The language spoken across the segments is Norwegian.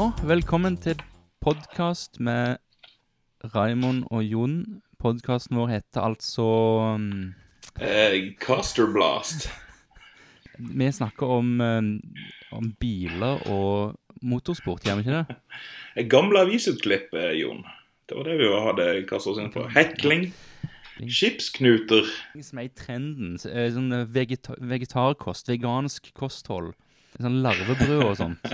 Ja, velkommen til podkast med Raymond og Jon. Podkasten vår heter altså um, Eh, Caster Blast. Vi snakker om, um, om biler og motorsport, gjør vi ikke det? Et gamle avisutklipp, eh, Jon. Det var det vi hadde kastet oss inn på. Hekling. Skipsknuter. Som er i trenden. eh, Sånn eh, vegeta vegetarkost, vegansk kosthold. Sånn larvebrød og sånt.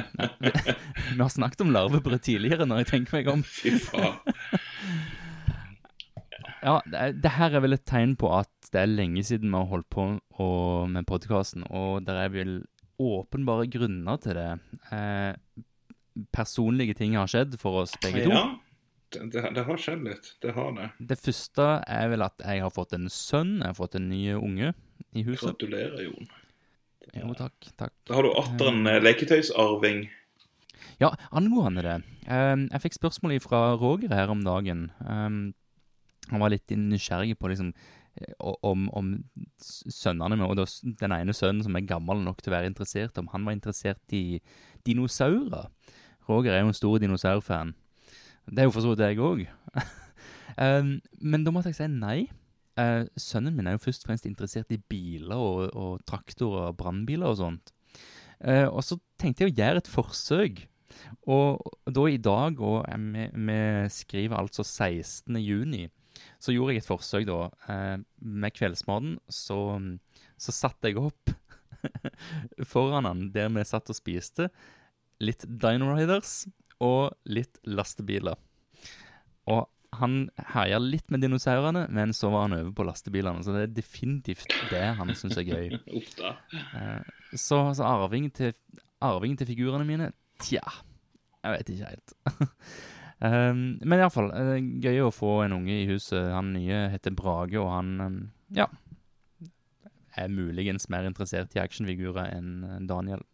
Vi har snakket om larvebrød tidligere, når jeg tenker meg om. Fy faen. Ja, det, det her er vel et tegn på at det er lenge siden vi har holdt på og, med podkasten, og det er vel åpenbare grunner til det. Eh, personlige ting har skjedd for oss begge to. Ja, det, det, det har skjedd litt. Det har det. Det første er vel at jeg har fått en sønn, jeg har fått en ny unge i huset. Gratulerer, Jon. Jo, takk, takk. Da har du atter en eh, leketøysarving. Ja, angående det. eh, jeg fikk spørsmål fra Roger her om dagen. Um, han var litt nysgjerrig på liksom eh, om, om sønnene mine, og den ene sønnen som er gammel nok til å være interessert, om han var interessert i dinosaurer. Roger er jo en stor dinosaurfan. Det er jo for så vidt jeg òg. um, men da måtte jeg si nei. Eh, sønnen min er jo først og fremst interessert i biler og, og traktorer og brannbiler og sånt. Eh, og så tenkte jeg å gjøre et forsøk. Og da i dag, og eh, vi, skriver altså 16. juni, så gjorde jeg et forsøk da. Eh, med kveldsmaten så, så satte jeg opp foran han der vi satt og spiste, litt Dino Riders og litt lastebiler. Og han herja litt med dinosaurene, men så var han over på lastebilene. Så det er definitivt det han syns er gøy. Eh, Så, så arving, til, arving til figurene mine Tja, jeg vet ikke helt. um, men iallfall, uh, gøy å få en unge i huset. Han nye heter Brage, og han um, ja, er muligens mer interessert i actionfigurer enn eh, Daniel.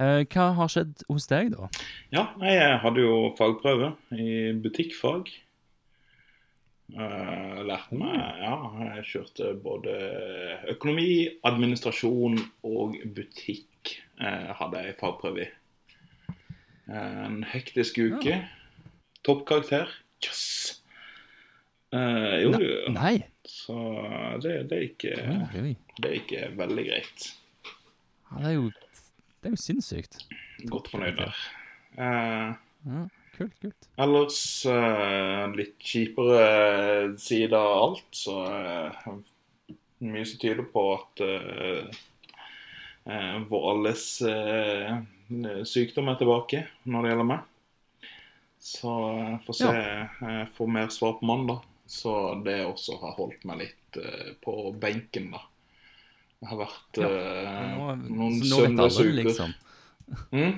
Eh, hva har skjedd hos deg, da? Ja, jeg hadde jo fagprøve i butikkfag. Uh, lærte meg Ja, jeg kjørte både økonomi, administrasjon og butikk. eh, hadde jeg fagprøve i. En hektisk uke. Toppkarakter. Yes! Uh, jo, jo. Nei! Så det, det, er ikke, det er ikke veldig greit. Ja, det er jo Det er jo sinnssykt. Godt fornøyd der. Uh, Ja, kult, kult. Ellers uh, litt kjipere side av alt, så uh, mye som tyder på at vår alles sykdom er tilbake når det gjelder meg. Så jeg får se. Jeg får mer svar på mandag. Så det også har holdt meg litt på benken, da. Det har vært Ja, eh, Nå, noen vet alle søndagsuker. det, liksom. Mm?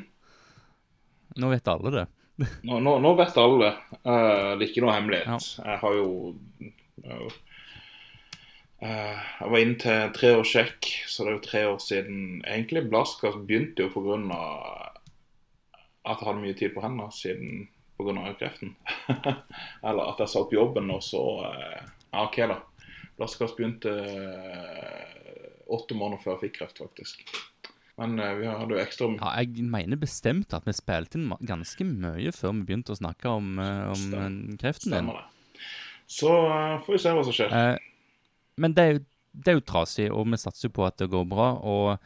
Nå vet alle det. Nå, nå, nå vet alle. Eh, det er ikke noe hemmelighet. Jo jeg har jo, uh, Jeg var inne til tre år sjekk, så det er jo tre år siden. Egentlig Blaskas begynte jo pga. at jeg hadde mye tid på hendene siden pga. kreften. Eller at jeg sa opp jobben, og så Ja, OK, da. Blaskast begynte åtte måneder før jeg fikk kreft, faktisk. Men uh, vi hadde jo ekstra Ja, jeg mener bestemt at vi spilte inn ganske mye før vi begynte å snakke om, uh, om eh, kreften din. Så uh, får vi se hva som skjer. Men det er, jo, det er jo trasig, og vi satser jo på at det går bra. Og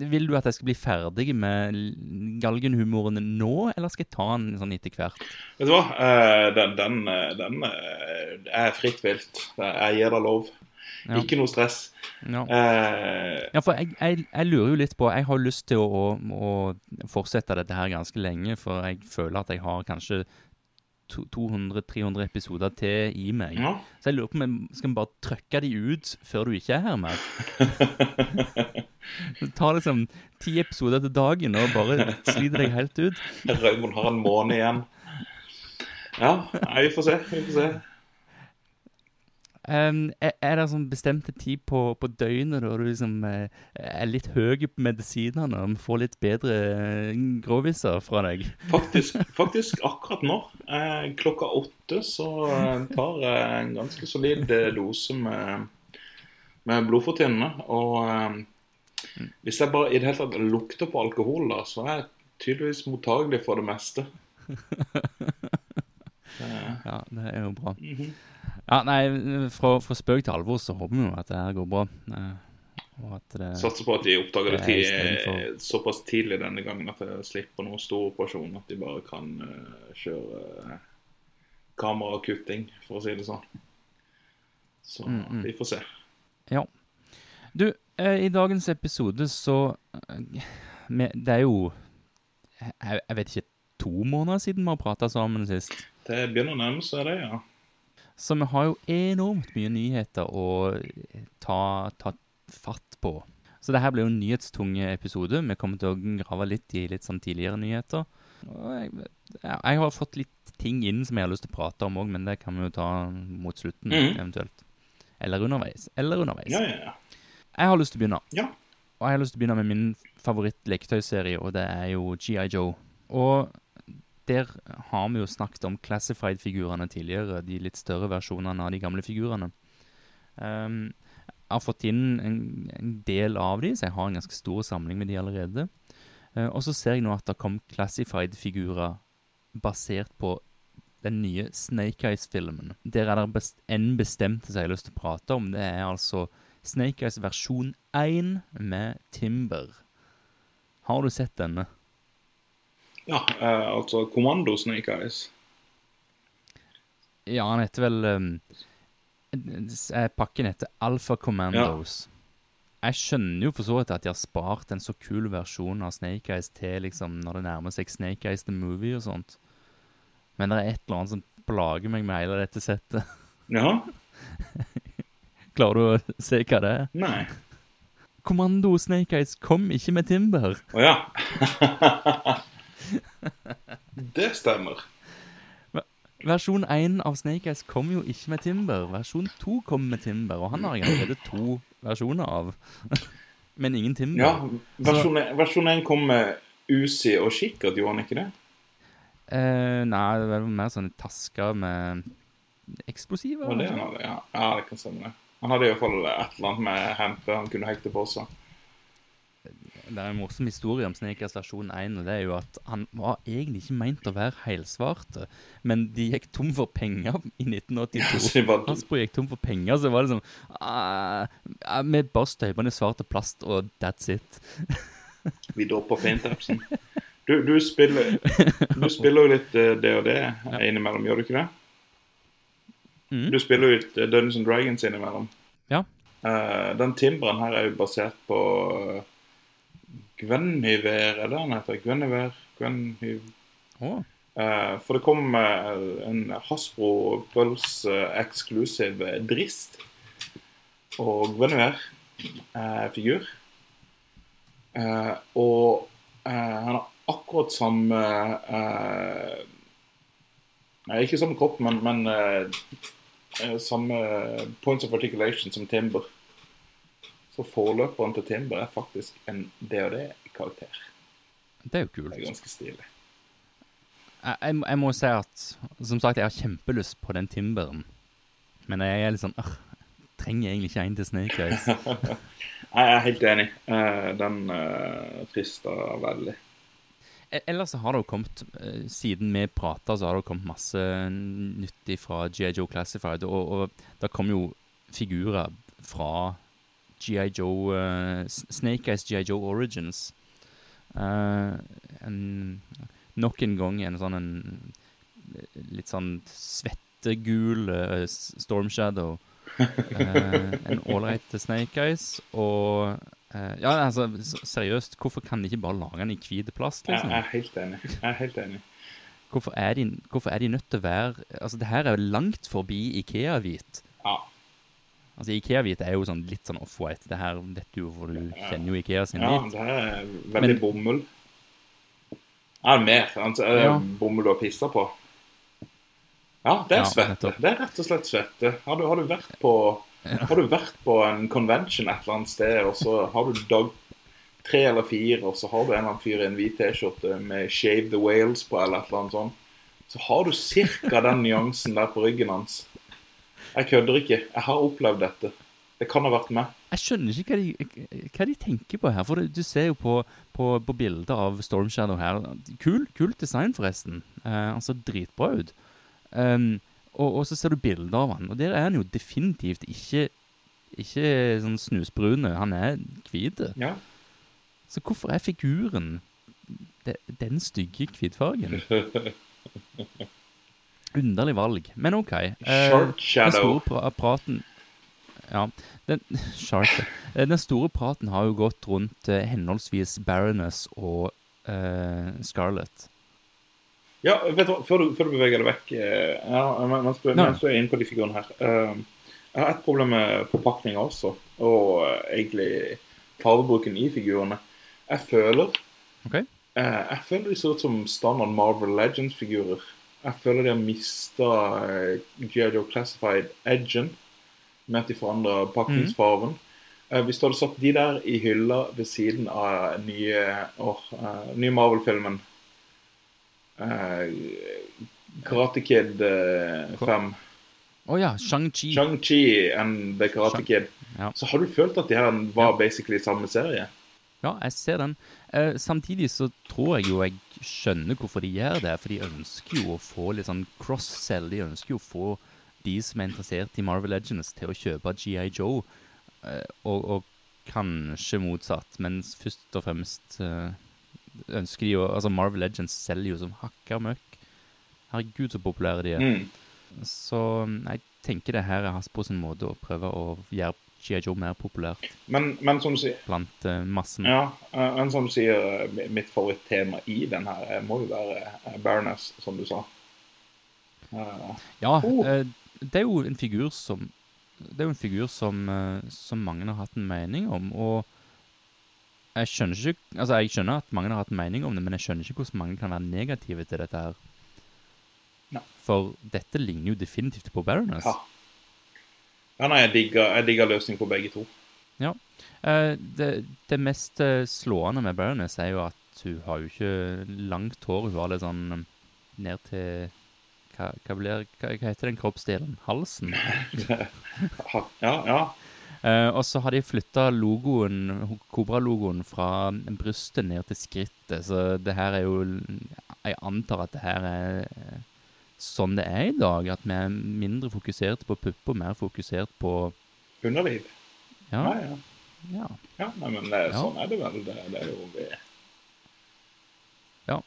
vil du at jeg skal bli ferdig med galgenhumoren nå, eller skal jeg ta den sånn etter hvert? Vet du hva? Den, den, den er fritt vilt. Jeg gir deg lov. Ja. Ikke noe stress. Ja. Eh, Ja, for jeg, jeg, jeg lurer jo litt på Jeg har lyst til å, å, å fortsette dette her ganske lenge, for jeg føler at jeg har kanskje 200-300 episoder til i meg. ja. Så jeg lurer på om skal vi bare trykke de ut før du ikke er her mer. Ta liksom ti episoder til dagen og bare sliter deg helt ut. Raymond har en måned igjen. Ja, nei, vi får se. Vi får se. Um, er, er det sånn bestemte tid på, på døgnet da du liksom eh, er litt høy på medisinene og får litt bedre eh, gråviser fra deg? Faktisk, faktisk akkurat nå, eh, klokka åtte, så eh, tar jeg en ganske solid eh, dose med, med blodfortynnende. Og eh, Hvis jeg bare i det hele tatt lukter på alkohol, da, så er jeg tydeligvis mottagelig for det meste. Ja, det er jo bra. Mhm. Ja, nei, fra, fra spøk til alvor så håper vi jo at det her går bra. Eh, Satser på at de oppdager det tid, såpass tidlig denne gangen at de slipper noen stor operasjon. At de bare kan uh, kjøre uh, kamerakutting, for å si det sånn. Så Mm, mm. vi får se. Ja. Du, uh, i dagens episode så eh, med, Det er jo jeg, jeg vet ikke To måneder siden vi har prata sammen sist. Det begynner å nærme seg det, ja. Så vi har jo enormt mye nyheter å ta, ta fatt på. Så det her blir jo en nyhetstunge episode. Vi kommer til å grave litt i litt sånn tidligere nyheter. Jeg, jeg har fått litt ting inn som jeg har lyst til å prate om òg, men det kan vi jo ta mot slutten Mhm. eventuelt. Eller underveis. Eller underveis. Ja, ja, ja. Jeg har lyst til å begynne. Ja. Og jeg har lyst til å begynne med min favoritt-leketøyserie, og det er jo G.I. Joe. Og der har vi jo snakket om classified-figurene tidligere, de litt større versjonene av de gamle figurene. Um, jeg har fått inn en, en del av de, så jeg har en ganske stor samling med de allerede. Uh, og så ser jeg nå at det kom classified-figurer basert på den nye Snake Eyes-filmen. Der er det best en bestemt som jeg har lyst til å prate om. Det er altså Snake Eyes versjon 1 med Timber. Har du sett denne? Ja eh, altså Kommando Snake Eyes. Ja, han heter vel um, Pakken heter Alpha Commandos. Jeg skjønner jo for så vidt at de har spart en så kul versjon av Snake Eyes til liksom når det nærmer seg Snake Eyes the Movie og sånt. Men det er et eller annet som plager meg med hele dette settet. Ja? Klarer du å se hva det er? Nei. Kommando Snake Eyes kom ikke med Timber. Å ja. det stemmer. Versjon 1 av Snake Eyes kom jo ikke med Timber. Versjon 2 kom med Timber, og han har jeg allerede to versjoner av. Men ingen Timber. Ja, versjon, versjon 1 kom med Uzi og kikkert, gjorde han ikke det? Eh, nei, det var mer sånn tasker med eksplosiver. Det? Ja, ja det kan stemme. Han hadde i hvert fall et eller annet med hempe han kunne hekte på seg. Det er en morsom historie om Snekers versjon 1, og det er jo at han var egentlig ikke meint å være helsvart, men de gikk tom for penger i 1982. Så de Hasbro gikk tom for penger, så var det sånn uh, ja, Vi bare støper ned svart og plast, og that's it. Vi dropper paintapsen. Du, du spiller Du spiller jo litt uh, det og det ja. innimellom, gjør du ikke det? Mm. Du spiller jo litt eh, Dungeons and Dragons innimellom. Ja. Uh, den timberen her er jo basert på uh, Gwenhyver, er det han heter? Gwenhyver? Gwenhyv... Oh. Eh, for det kom eh, en Hasbro Pulse eksklusiv eh, Drist og Gwenhyver-figur. Eh, og eh, han har akkurat samme eh, Nei, ikke samme kropp, men, men samme points of articulation som Timber. Så forløperen til Timber er faktisk en DOD-karakter. det er jo kult. Det er ganske stilig. Jeg, jeg, jeg må si at Som sagt, jeg har kjempelyst på den Timberen. Men jeg er litt sånn øh, Trenger egentlig ikke en til Snake Eyes. Jeg er helt enig. Eh, Den uh, frister veldig. E- Ellers så har det jo kommet, eh, siden vi prata, så har det jo kommet masse nyttig fra G.I. Joe Classified. Og, og det kom jo figurer fra G.I. Joe uh, Snake Eyes G.I. Joe Origins. Uh, en, nok en gang en sånn en litt sånn svettegul uh, Storm Shadow. Uh, en ålreit Snake Eyes. Og eh, Ja, altså, seriøst, hvorfor kan de ikke bare lage den i hvit plast? Jeg liksom? er helt enig. Jeg er helt enig. Hvorfor er, de, hvorfor er de nødt til å være Altså, det her er langt forbi Ikea-hvit. Ja. Altså, Ikea-hvit er jo sånn litt sånn off-white. Det her vet du for du kjenner jo Ikea sin ja, hvit. det er veldig Men- bomull. Ja, mer. Altså, Ja. bomull du har pissa på? Ja, det er Ja, svette. nettopp. Det er rett og slett svette. Har du, har du vært på Har du vært på en convention et eller annet sted, og så har du dag tre eller fire, og så har du en eller annen fyr i en hvit T-skjorte med 'Shave the Whales' på, eller et eller annet sånt, så har du cirka den nyansen der på ryggen hans. Jeg kødder ikke. Jeg har opplevd dette. Det kan ha vært meg. Jeg skjønner ikke hva de, hva de tenker på her. For du, ser jo på, på, på bildet av Storm Shadow her. Kul, kult design, forresten. Eh, altså dritbra ut. Um, og, og, så ser du bilder av han, og der er han jo definitivt ikke ikke sånn snusbrune. Han er hvit. Ja. Så hvorfor er figuren de, den stygge hvitfargen? Underlig valg, men OK. Short shadow. Den store praten Ja, den, shark, eh, den store praten har jo gått rundt uh, henholdsvis Baroness og uh, Scarlett. Ja, vet du hva, før du, før du beveger deg vekk ja, Mens du, mens du er inne på de figurene her uh, Jeg har et problem med forpakninga også, og egentlig fargebruken i figurene. Jeg føler okay. jeg føler de ser ut som standard Marvel Legends-figurer. Jeg føler de har mista G.I.J.O. Classified Edgen med at de forandrer pakningsfargen. Mm. Uh, hvis du hadde satt de der i hylla ved siden av nye, oh, uh, nye Marvel-filmen uh, Karate Kid 5 Å oh, ja, Shang-Chi. Shang-Chi and The Karate Shang Kid. Ja. Så har du følt at de her var ja. basically samme serie? Ja, jeg ser den. Eh, samtidig så tror jeg jo jeg skjønner hvorfor de gjør det. For de ønsker jo å få litt sånn cross-sell. De ønsker jo å få de som er interessert i Marvel Legends, til å kjøpe GI Joe. Eh, og, og, kanskje motsatt. men først og fremst eh, ønsker de jo Altså, Marvel Legends selger jo som hakka møkk. Herregud, så populære de er. Mm. Så jeg tenker det her er Hasbro sin måte å prøve å gjøre G.I. Joe mer populært men, men sier, blant uh, massen. Ja, uh, men som sier, uh, mitt favorittema i den her må jo være Baroness, som du sa. ja, oh. det er jo en figur som det er jo en figur som, som mange har hatt en mening om, og jeg skjønner ikke Altså, jeg skjønner at mange har hatt en mening om det, men jeg skjønner ikke hvordan mange kan være negative til dette her. No. For dette ligner jo definitivt på Baroness. Ja. Ja, nei, jeg digger, jeg digger løsning på begge to. Ja. Eh, det, det, mest eh, slående med Baroness er jo at hun har jo ikke langt hår. Hun har litt sånn um, ned til hva, hva, blir, hva, hva heter den kroppsdelen? Halsen? ja, ja. Eh, og så har de flytta logoen, Kobra-logoen fra brystet ned til skrittet. Så det her er jo Jeg antar at det her er sånn det er i dag. At vi er mindre fokusert på pupper, mer fokusert på Underliv. Ja. Nei, ja. Ja. ja nei, men det, ja. sånn er det vel. Det, det er jo vi Ja.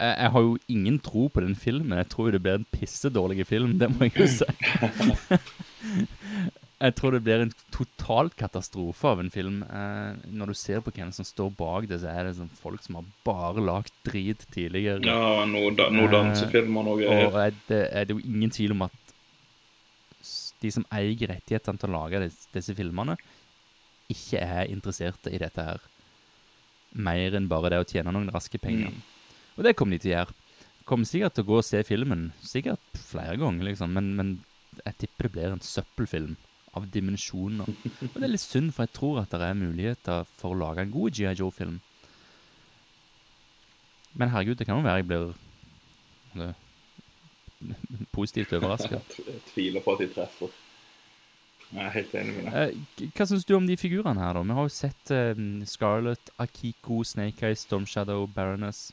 Jeg, jeg, har jo ingen tro på den filmen. Jeg tror det blir en pissedårlig film, det må jeg jo si. Jeg tror det blir en totalt katastrofe av en film. Eh, når du ser på hvem som står bak det, så er det sånn folk som har bare lagd drit tidligere. Ja, noen noe dansefilmer og greier. Og er det, er det jo ingen tvil om at de som eier rettighetene til å lage disse, disse filmene, ikke er interesserte i dette her. Mer enn bare det å tjene noen raske penger. Mm. Og det kommer de til å gjøre. Kommer sikkert til å gå og se filmen, sikkert flere ganger, liksom, men, men jeg tipper det blir en søppelfilm av dimensjoner. Og det er litt synd, for jeg tror at det er muligheter for å lage en god G.I. Joe-film. Men herregud, det kan jo være jeg blir det, positivt overrasket. Jeg tviler på at de treffer. Jeg er helt enig med deg. Eh, hva synes du om de figurene her, da? Vi har jo sett uh, Scarlett, Akiko, Snake Eyes, Storm Shadow, Baroness.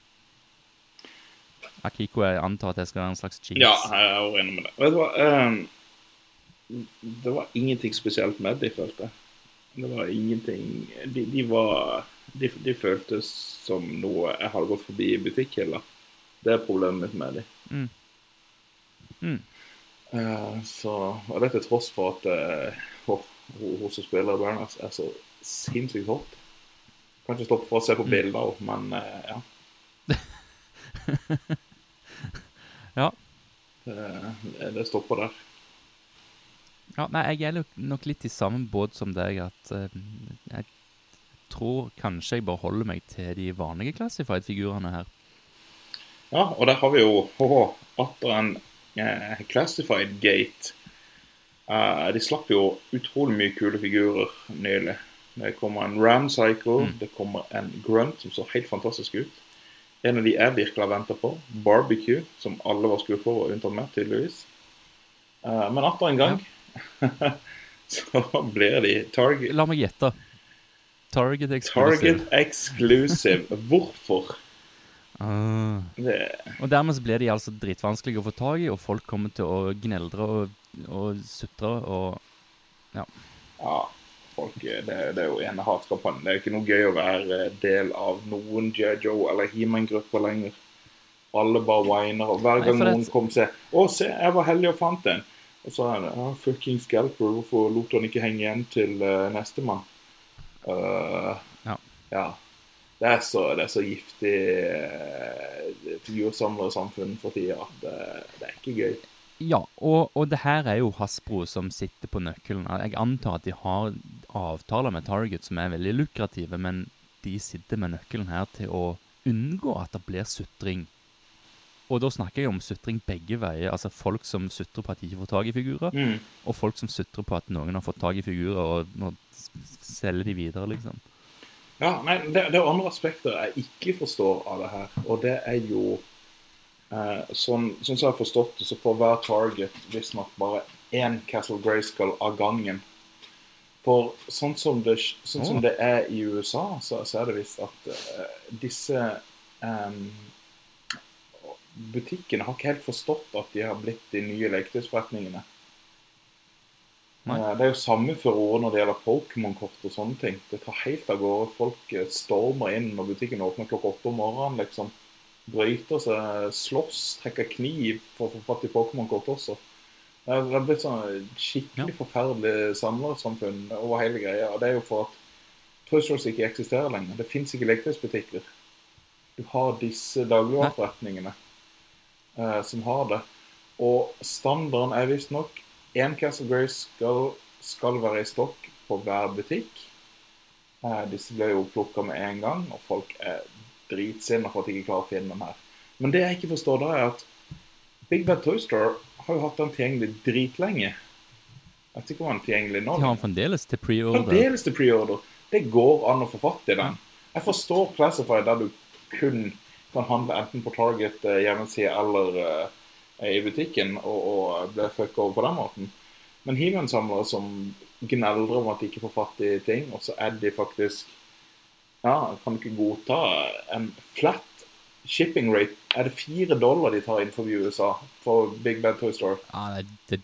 Akiko, jeg antar at det skal være en slags cheese. Ja, jeg er enig med deg. Vet du hva? Um det var ingenting spesielt med de, følte Det var ingenting De, de var de, de, føltes som noe jeg hadde gått forbi i butikkhylla. Det er problemet mitt med dem. Mm. Mm. Uh, så, og det til tross for at uh, hun som spiller Berners, er så sinnssykt hot. Kan ikke stoppe for å se på mm. bilder, men uh, ja. ja. Det, det stopper der. Ja, nei, jeg er nok litt i samme båt som deg, at uh, jeg tror kanskje jeg bare holder meg til de vanlige Classified-figurene her. Ja, og der har vi jo oh, atter en uh, Classified Gate. Uh, de slapp jo utrolig mye kule figurer nylig. Det kommer en Ram Cycle, mm. det kommer en Grunt som så helt fantastisk ut. En av de jeg virkelig har venta på, Barbecue, som alle var skuffa over, unntatt meg, tydeligvis. Uh, men atter en gang ja så blir de Target, La meg gjette. Target Exclusive. target Exclusive. Hvorfor? Ah. Det, Og dermed så blir de altså dritvanskelige å få tak i, og folk kommer til å gneldre og, og sutre og ja, folk, det, det er jo ene hatkampanjen. Det er ikke noe gøy å være del av noen J. Joe eller Heman-grupper lenger. Alle bare whiner, og hver Nei, gang det- noen kommer og sier 'Å, se, jeg var heldig og fant en', og så er det ah, 'Fucking Scalper, hvorfor lot han ikke henge igjen til uh, nestemann?' Uh, Ja. ja. Det er så, det er så giftig uh, figursamlersamfunn for tida at det, det er ikke gøy. Ja, og, og det her er jo Hasbro som sitter på nøkkelen. Jeg antar at de har avtaler med Target som er veldig lukrative, men de sitter med nøkkelen her til å unngå at det blir sutring. Og da snakker jeg om sutring begge veier. Altså folk som sutrer på at de ikke får tak i figurer, Mm. og folk som sutrer på at noen har fått tak i figurer og nå selger de videre, liksom. Ja, nei, det, det er andre aspekter jeg ikke forstår av det her. Og det er jo eh, Sånn sånn som jeg har forstått det, så får hver target visstnok bare én Castle Grayskull av gangen. For sånn som det, sånn som det er i USA, så, så er det visst at eh, disse em, Butikkene har ikke helt forstått at de har blitt de nye leketøysforretningene. Eh, Det er jo samme furore når det gjelder Pokémon-kort og sånne ting. Det tar helt av gårde. Folk eh, stormer inn når butikken åpner klokka åtte om morgenen. liksom. Bryter seg, slåss, trekker kniv for å få fatt i Pokémon-kort også. Det er blitt sånn skikkelig forferdelig samlersamfunn over hele greia. Og det er jo for at Trussels ikke eksisterer lenger. Det fins ikke leketøysbutikker. Du har disse dagligvareforretningene eh, som har det. Og standarden er visstnok én Castle Grace skal, skal være i stokk på hver butikk. Eh, disse ble jo plukka med en gang, og folk er dritsinna for at de ikke klarer å finne dem her. Men det jeg ikke forstår da, er at Big Bad Toy Store har jo hatt den tilgjengelig dritlenge. Jeg vet ikke om den er tilgjengelig nå. De har den fremdeles til pre-order. Fremdeles til preorder. Det går an å få fatt i den. Jeg forstår Classify der du kun kan handle enten på Target eh, hjemmeside eller eh, i butikken og, og bli fucka over på den måten. Men He-Man-samlere som gneldrer om at de ikke får fatt i ting, og så er de faktisk Ja, kan ikke godta en flat shipping rate? Er det fire dollar de tar innenfor USA for Big Bad Toy Store? Ja, det,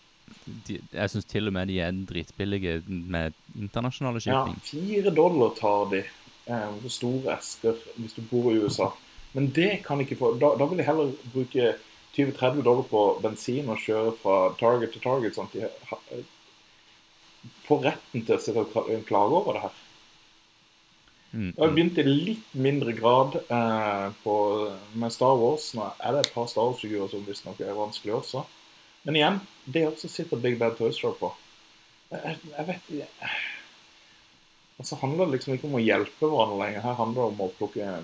de, jeg syns til og med de er dritbillige med internasjonale shipping. Ja, fire dollar tar de eh, for store esker hvis du bor i USA. Men det kan ikke få Da, da vil jeg heller bruke 20-30 dollar på bensin og kjøre fra Target til Target, sånn at de eh, får retten til å sitte og klage over det her. Mm, har mm. begynt i litt mindre grad eh, på, med Star Wars. Nå er det et par Star Wars-figurer som visstnok er vanskelig også. Men igjen, det også sitter Big Bad Toy Store på. Jeg, jeg vet ikke Og så handler det liksom ikke om å hjelpe hverandre lenger. Her handler det om å plukke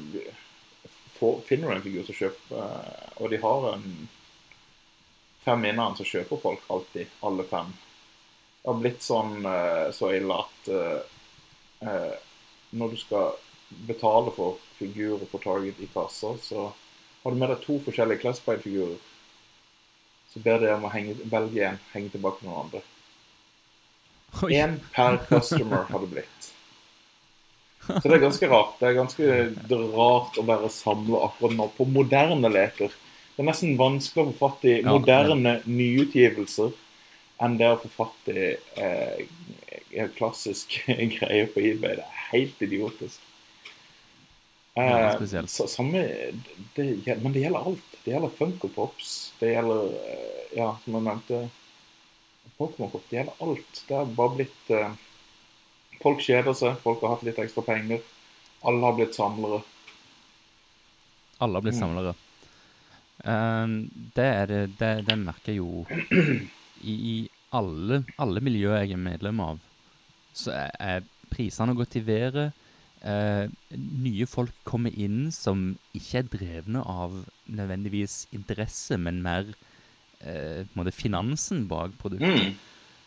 Finner du en figur, som kjøp eh, Og de har en fem vinnere, som kjøper folk alltid alle fem. Det har blitt sånn eh, så ille at eh, når du skal betale for figurer på Target i kassa, så har du med deg to forskjellige Classified-figurer. Så ber de om å henge, velge en, henge tilbake noen andre. Én per customer har det blitt. Så det er ganske rart. Det er ganske rart å være samla akkurat nå på moderne leker. Det er nesten vanskelig å få fatt i moderne nyutgivelser enn det å få fatt i eh, en klassisk greie på eBay. Det er helt idiotisk. Ja, det spesielt. så, samme, det, men det gjelder alt. Det gjelder Funko Pops. Det gjelder, eh, ja, som jeg nevnte, Pokémon Pop. Det gjelder alt. Det har bare blitt eh, Folk kjeder seg, folk har hatt litt ekstra penger. Alle har blitt samlere. Alle har blitt Mm. samlere. Ehm, det, er det, det, det merker jeg jo i, i alle, alle miljøer jeg er medlem av. Så er, er prisene gått i været. Uh, nye folk kommer inn som ikke er drevne av nødvendigvis interesse, men mer uh, på en måte finansen bak produktet. Mm.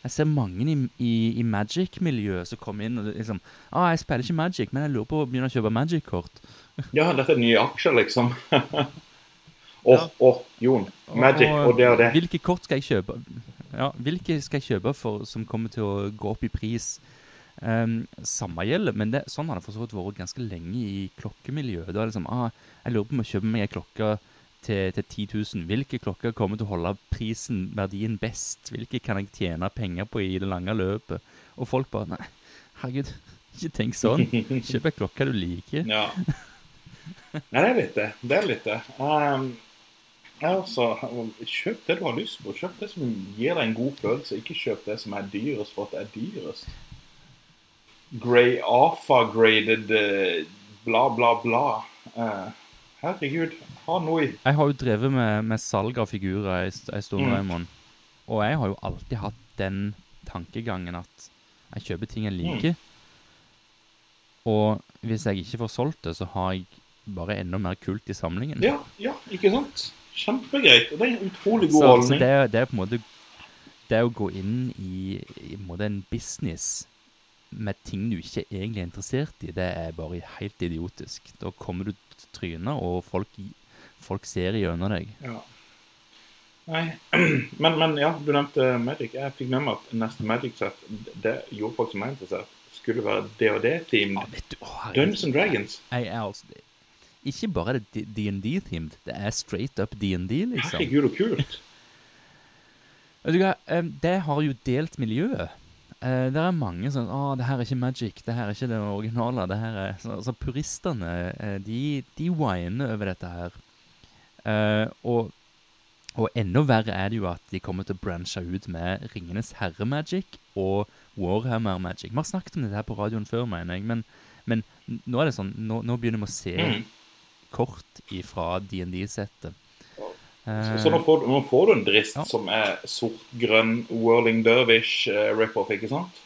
Jeg ser mange i, i, i Magic-miljøet som kommer inn og liksom ah, 'Jeg spiller ikke Magic, men jeg lurer på å begynne å kjøpe Magic-kort'. Ja, dette er nye aksjer, liksom. Åh, oh, Jon. Magic og det og det. Hvilke kort skal jeg kjøpe? ja, hvilke skal jeg kjøpe for som kommer til å gå opp i pris? Um, samme gjelder, men det, sånn har det for så vidt vært ganske lenge i klokkemiljøet. Da er det liksom, ah, jeg lurer på om jeg kjøper meg en klokke til, til 10 000. Hvilke klokker kommer til å holde prisen, verdien best? Hvilke kan jeg tjene penger på i det lange løpet? Og folk bare, nei, herregud, ikke tenk sånn. Kjøp en klokke du liker. Ja. Nei, det er litt det. Det er litt det. Um, altså, kjøp det du har lyst på. Kjøp det som gir deg en god følelse. Ikke kjøp det som er dyrest for at det er dyrest grey alpha-graded uh, bla, bla, bla. Uh, herregud, ha noe i. Jeg har jo drevet med, med salg av figurer en stund, mm. Raymond. Og jeg har jo alltid hatt den tankegangen at jeg kjøper ting jeg mm. liker. Mm. Og hvis jeg ikke får solgt det, så har jeg bare enda mer kult i samlingen. Ja, ja ikke sant? Kjempegreit. Og Det er en utrolig god holdning. Så det, det, er på en måte Det å gå inn i, i en, en business med ting du ikke egentlig er interessert i, det er bare helt idiotisk. Da kommer du til trynet, og folk, folk ser gjennom deg. Ja. Nei, men, men, ja, du nevnte Magic. Jeg fikk med meg at neste Magic-sett, det gjorde folk som er interessert, skulle være DOD-themed. Ja, Dungeons and Dragons. Jeg er altså Ikke bare det DND-themed, det er straight up DND, liksom. Herregud, og kult. Vet du hva, det har jo delt miljøet. Uh, det er mange sånn 'Å, det her er ikke Magic. Det her er ikke det originale.' det her er... Så, så puristene, uh, de, de whiner over dette her. Uh, og, og enda verre er det jo at de kommer til å branche ut med Ringenes herre-magic og Warhammer-magic. Vi har snakket om dette her på radioen før, mener jeg, men, men nå er det sånn Nå, nå begynner vi å se mm. kort ifra DND-settet. Så, så nå, får, nå, får, du en drist ja. som er sort-grønn Whirling Dervish uh, rip-off, ikke sant?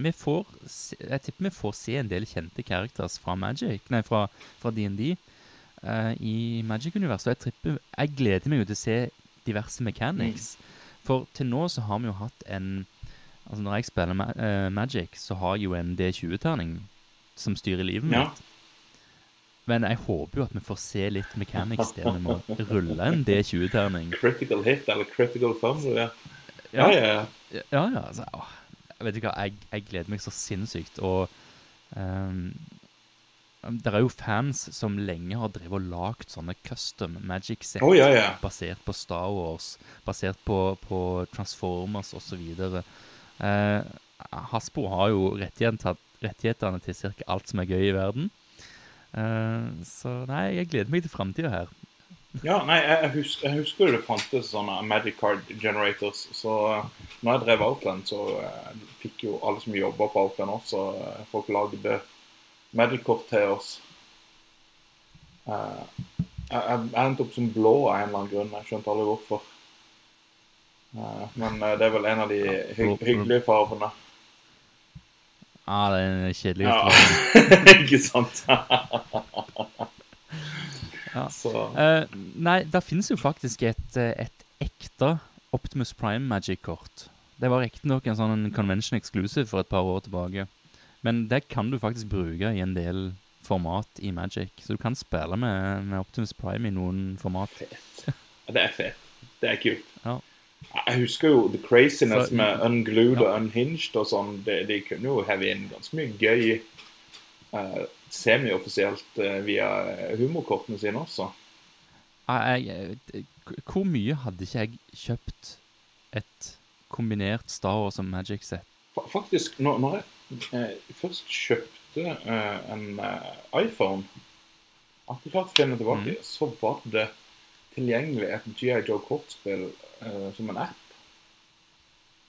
Vi får, jeg tipper vi får se en del kjente characters fra Magic, nei, fra, DND uh, eh, i Magic-universet. Jeg, tripper, jeg gleder meg jo til å se diverse mechanics. Mm. For til nå så har vi jo hatt en Altså når jeg spiller ma uh, Magic, så har jeg jo en D20-terning som styrer livet mitt. Ja. Men jeg håper jo at vi får se litt mechanics der vi må rulle en D20-terning. Critical hit eller critical fumble, ja. Ja, ja. ja, ja altså, vet du hva, jeg, jeg, gleder meg så sinnssykt. Og um, det er jo fans som lenge har drevet og lagt sånne custom magic sets oh, ja, ja. basert på Star Wars, basert på, på Transformers osv. Uh, Hasbro har jo rettighetene til ca. alt som er gøy i verden. Uh, så nei, jeg gleder meg til framtida her. ja, nei, jeg husker, jeg husker det fantes sånne Magic Card Generators. Så uh, når jeg drev Outland, så uh, fikk jo alle som jobba på Outland også Folk lagde Magic-kort til oss. jeg, jeg, endte opp som blå av en eller annen grunn. Jeg skjønte aldri hvorfor. men det er vel en av de hy hyggelige fargene. Ja, det er en kjedelig ja. Ikke sant? ja. Uh, nei, det finnes jo faktisk et, eh, et ekte Optimus Prime Magic-kort. Det var riktignok en sånn convention exclusive for et par år tilbake. Men det kan du faktisk bruke i en del format i Magic. Så du kan spille med, med Optimus Prime i noen format. Fet. Det er fett. Det er kult. Ja. Jeg husker jo The Craziness så, med Unglued ja. og Unhinged og sånn. De, de, kunne jo heve inn ganske mye gøy uh, semi-offisielt uh, via humorkortene sine også. Jeg, hvor mye hadde ikke jeg kjøpt et kombinert Star Wars og Magic-sett? Faktisk, når, når jeg eh, først kjøpte eh, en iPhone Akkurat finne tilbake, mm. så var det tilgjengelig et GI Joe-kortspill uh, som en app.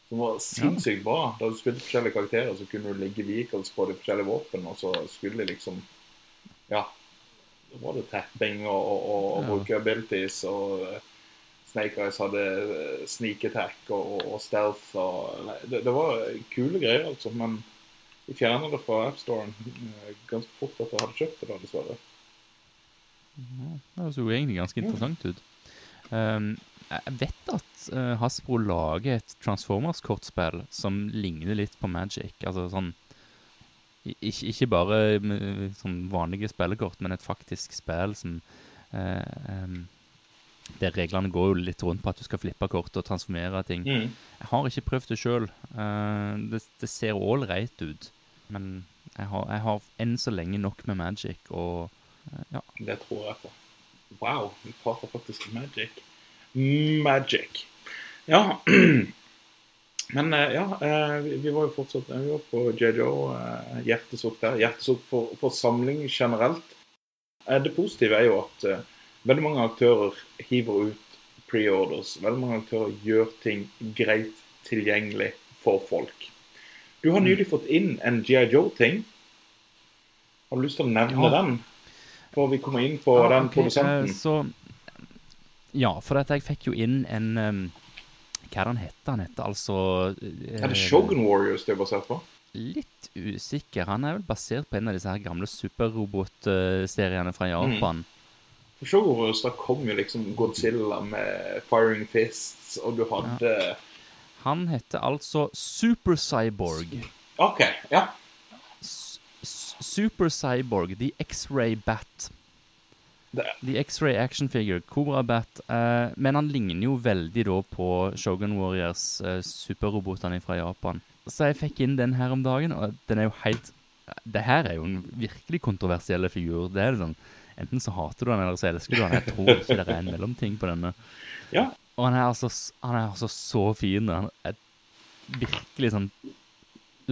Som var sinnssykt bra. Da du spilte forskjellige karakterer, så kunne du ligge vehicles på de forskjellige våpen, og så skulle de liksom Ja. Da var det tapping og, og, og, og bruke abilities, og uh, Snake Eyes hadde uh, sneak attack og, og stealth og nei, det, det, var kule greier, altså. Men de fjerna det fra AppStoren ganske fort etter at jeg hadde kjøpt det, da, dessverre. Ja, det så jo egentlig ganske interessant ut. Um, jeg vet at uh, Hasbro lager et Transformers-kortspill som ligner litt på Magic. Altså sånn Ikke, ikke bare sånn vanlige spillekort, men et faktisk spill som uh, um, det Reglene går jo litt rundt på at du skal flippe kort og transformere ting. Mm. Jeg har ikke prøvd det sjøl. det, det ser ålreit ut. Men jeg har, jeg har enn så lenge nok med Magic, og uh, ja. Det tror jeg på. Wow, vi prater faktisk Magic. Magic. Ja. Men eh, ja, eh, vi, var jo fortsatt vi var på JJO. Hjertesukk der. Hjertesukk for, for samling generelt. Det positive er jo at veldig mange aktører hiver ut preorders. Veldig mange aktører gjør ting greit tilgjengelig for folk. Du har nylig fått inn en GI Joe-ting. Har du lyst til å nevne ja. den? Før vi kommer inn på ja, den okay, produsenten. Så, ja, for at jeg fikk jo inn en um, Hva er det han heter? Han heter altså Er det Shogun Warriors det er basert på? Litt usikker. Han er vel basert på en av disse her gamle superrobot-seriene fra Japan. Mm. For Shogun Warriors da kom jo liksom Godzilla med Firing Fists, og du hadde ja. Han heter altså Super Cyborg. OK, ja. Super Cyborg, The X-Ray Bat. The X-Ray Action Figure, Cobra Bat. Uh, men han ligner jo veldig da på Shogun Warriors, uh, superrobotene fra Japan. Så jeg fikk inn den her om dagen, og den er jo helt Det her er jo en virkelig kontroversiell figur. Det er sånn Enten så hater du den, eller så elsker du den. Jeg tror ikke det er en mellomting på denne. Ja, og han er altså, han er altså så fin. Han er virkelig sånn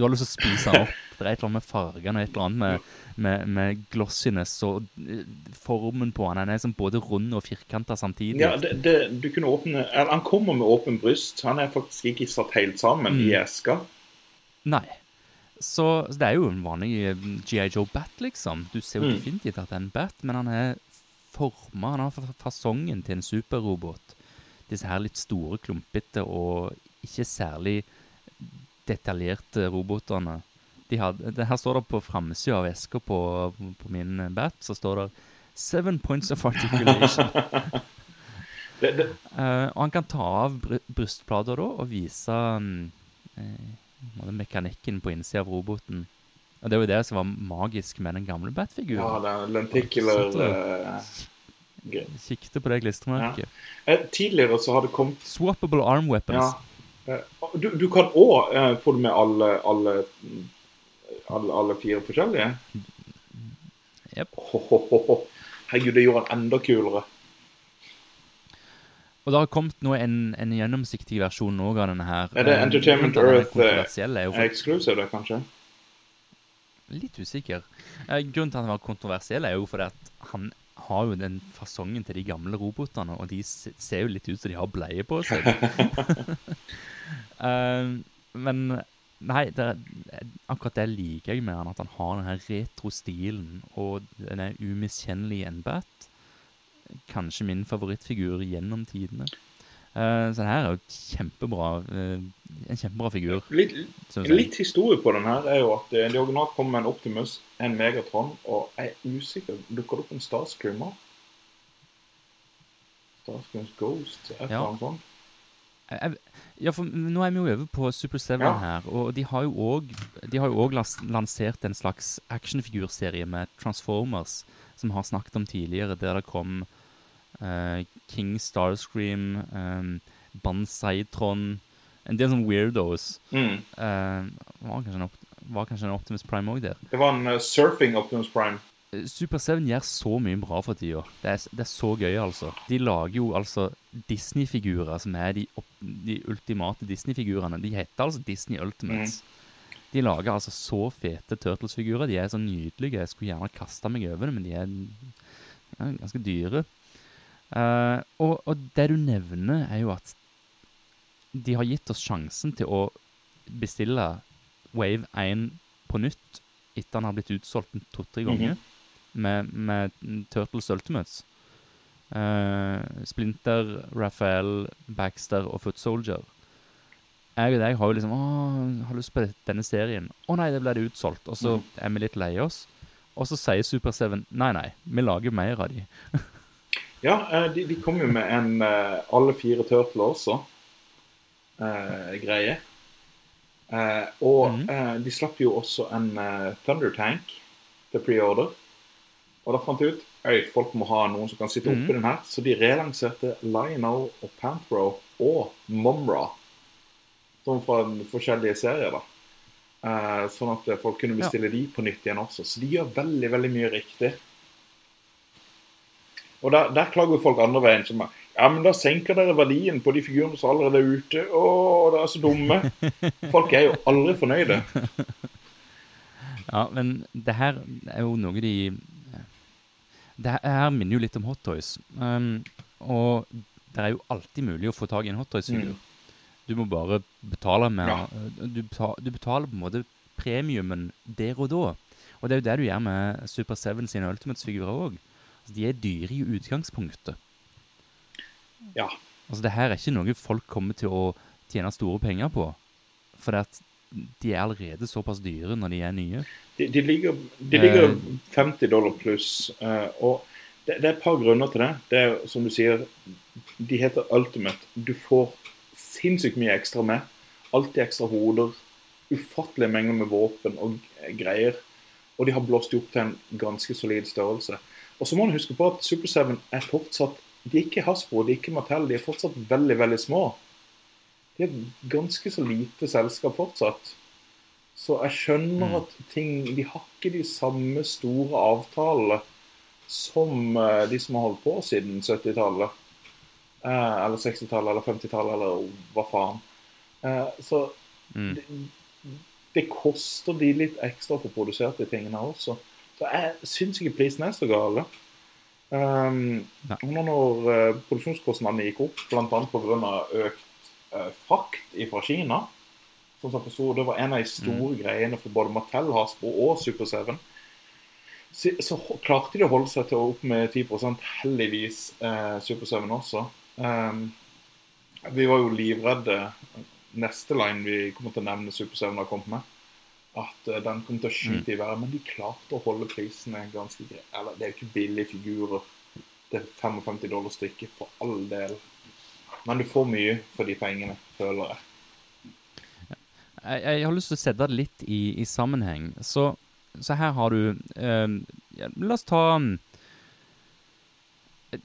Du har lyst til å spise han opp. Det er et eller annet med fargene og et eller annet med, med, med glossiness og eh, formen på han. Han er sånn både rund og firkanta samtidig. Ja, det, det, du kunne åpne Han kommer med åpen bryst. Han er faktisk ikke satt helt sammen mm. i eska. Nei. Så, så, det er jo en vanlig eh, G.I. Joe Bat, liksom. Du ser jo mm. definitivt at det er en bat, men han er forma Han har fasongen til en superrobot disse her litt store, klumpete og ikke særlig detaljerte robotene. De hadde, det her står det på framsida av eska på, på, min bat, så står det 'Seven points of articulation'. det, det. Uh, og han kan ta av br brystplater da og vise um, uh, mekanikken på innsida av roboten. Og det var jo det som var magisk med den gamle Bat-figuren. Ja, er lenticular Sikte på det klistremerket. Ja. Eh, tidligere så har det kommet Swappable arm weapons. Ja. Eh, du, du, kan òg eh, få det med alle, alle, alle, alle fire forskjellige? Jepp. Herregud, det gjorde han enda kulere. Og det har kommet nå en, en gjennomsiktig versjon av denne her. Er det Entertainment Earth eksklusiv, exclusive, det, kanskje? Litt usikker. Grunnen til at han var kontroversiell, er jo fordi at han har jo den fasongen til de gamle robotene, og de ser jo litt ut som de har bleie på seg. uh, men nei, det, akkurat det liker jeg med han, at han har denne retro-stilen, og den er Enbat. en. Kanskje min favorittfigur gjennom tidene. Uh, så den her er jo kjempebra, uh, en kjempebra figur. Litt, litt historie på den her er jo at uh, de originalt kom med en Optimus, en Megatron, og jeg er usikker Dukker det opp en Starscreamer? Starscreams Ghost, et eller annet sånt? Ja, for nå er vi jo over på Super Seven ja. her, og de har jo òg lansert en slags actionfigurserie med Transformers, som vi har snakket om tidligere, der det kom King Starscream, um, Bansaitron En del sånne weirdos. Mm. Uh, var, kanskje en var kanskje en Optimus Prime òg der? Det var en uh, surfing Optimus Prime. Super 7 gjør så mye bra for tida. Det, det, er så gøy, altså. De lager jo altså Disney-figurer som er de, de ultimate Disney-figurene. De heter altså Disney Ultimates. Mm. De lager altså så fete Turtles-figurer. De er så nydelige. Jeg skulle gjerne kasta meg over dem, men de er ja, ganske dyre. Uh, og, og, det du nevner, er jo at de har gitt oss sjansen til å bestille Wave 1 på nytt etter han har blitt utsolgt to-tre ganger mm -hmm. med, med, Turtles Ultimates. Uh, Splinter, Raphael, Baxter og Foot Soldier. Jeg og deg har jo liksom Å, har lyst på denne serien. Å nei, det ble det utsolgt. Og så mm. er vi litt lei oss. Og så sier Super 7 nei, nei, vi lager mer av de. Ja, eh, de, de kom jo med en uh, alle fire turtler også. Uh, greie. Eh, og mm. de slapp jo også en Thunder Tank til preorder. Og da fant de ut Øy, folk må ha noen som kan sitte oppi den her. Så de relanserte Lionel og Panthro og Mumra. Sånn fra forskjellige serier, da. Eh, sånn at folk kunne bestille de på nytt igjen også. Så de gjør veldig, veldig mye riktig. Og der, der klager folk andre veien. som er, Ja, men da senker dere verdien på de figurene som allerede er ute. Å, dere er så dumme. Folk er jo aldri fornøyde. Ja, men det her er jo noe de Det her minner jo litt om Hot Toys. Um, og det er jo alltid mulig å få tak i en Hot Toys-figur. Mm. Du må bare betale med Ja. du, beta- du betaler på en måte premiumen der og da. Og det er jo det du gjør med Super 7 sine Ultimates-figurer òg. De er dyre i utgangspunktet. Ja. Altså, det her er ikke noe folk kommer til å tjene store penger på. For at de er allerede såpass dyre når de er nye. De, de ligger, de ligger Eh. 50 dollar pluss. eh, og det, det er et par grunner til det. Det er som du sier, de heter Ultimate. Du får sinnssykt mye ekstra med. Alltid ekstra hoder. Ufattelige mengder med våpen og greier. Og de har blåst de opp til en ganske solid størrelse. Og så må man huske på at Super 7 er fortsatt De er ikke Hasbro, de er ikke Mattel, de er fortsatt veldig, veldig små. De er et ganske så lite selskap fortsatt. Så jeg skjønner Mm. at ting De har ikke de samme store avtalene som eh, de som har holdt på siden 70-tallet. Eh, eller 60-tallet eller 50-tallet eller hva faen. Eh, så Mm. det, det koster de litt ekstra for å få produsert de tingene også. Så jeg syns ikke prisen er så gale. Um, når uh, produksjonskostnadene gikk opp, bl.a. pga. økt uh, frakt fra Kina som jeg forstod, Det var en av de store greiene for både Mattel, Hasbro og Super 7. Så, så klarte de å holde seg til opp med 10 heldigvis eh, Super 7 også. Um, vi var jo livredde neste line vi kommer til å nevne Super 7 har kommet med, at eh, den kom til å skyte i været. Men de klarte å holde prisene ganske greit. Eller det er jo ikke billige figurer. Det er 55 dollar stykket for all del. Men du får mye for de pengene, føler jeg. Jeg, jeg har lyst til å sette det litt i, i sammenheng. Så, så her har du eh, ja, La oss ta mm,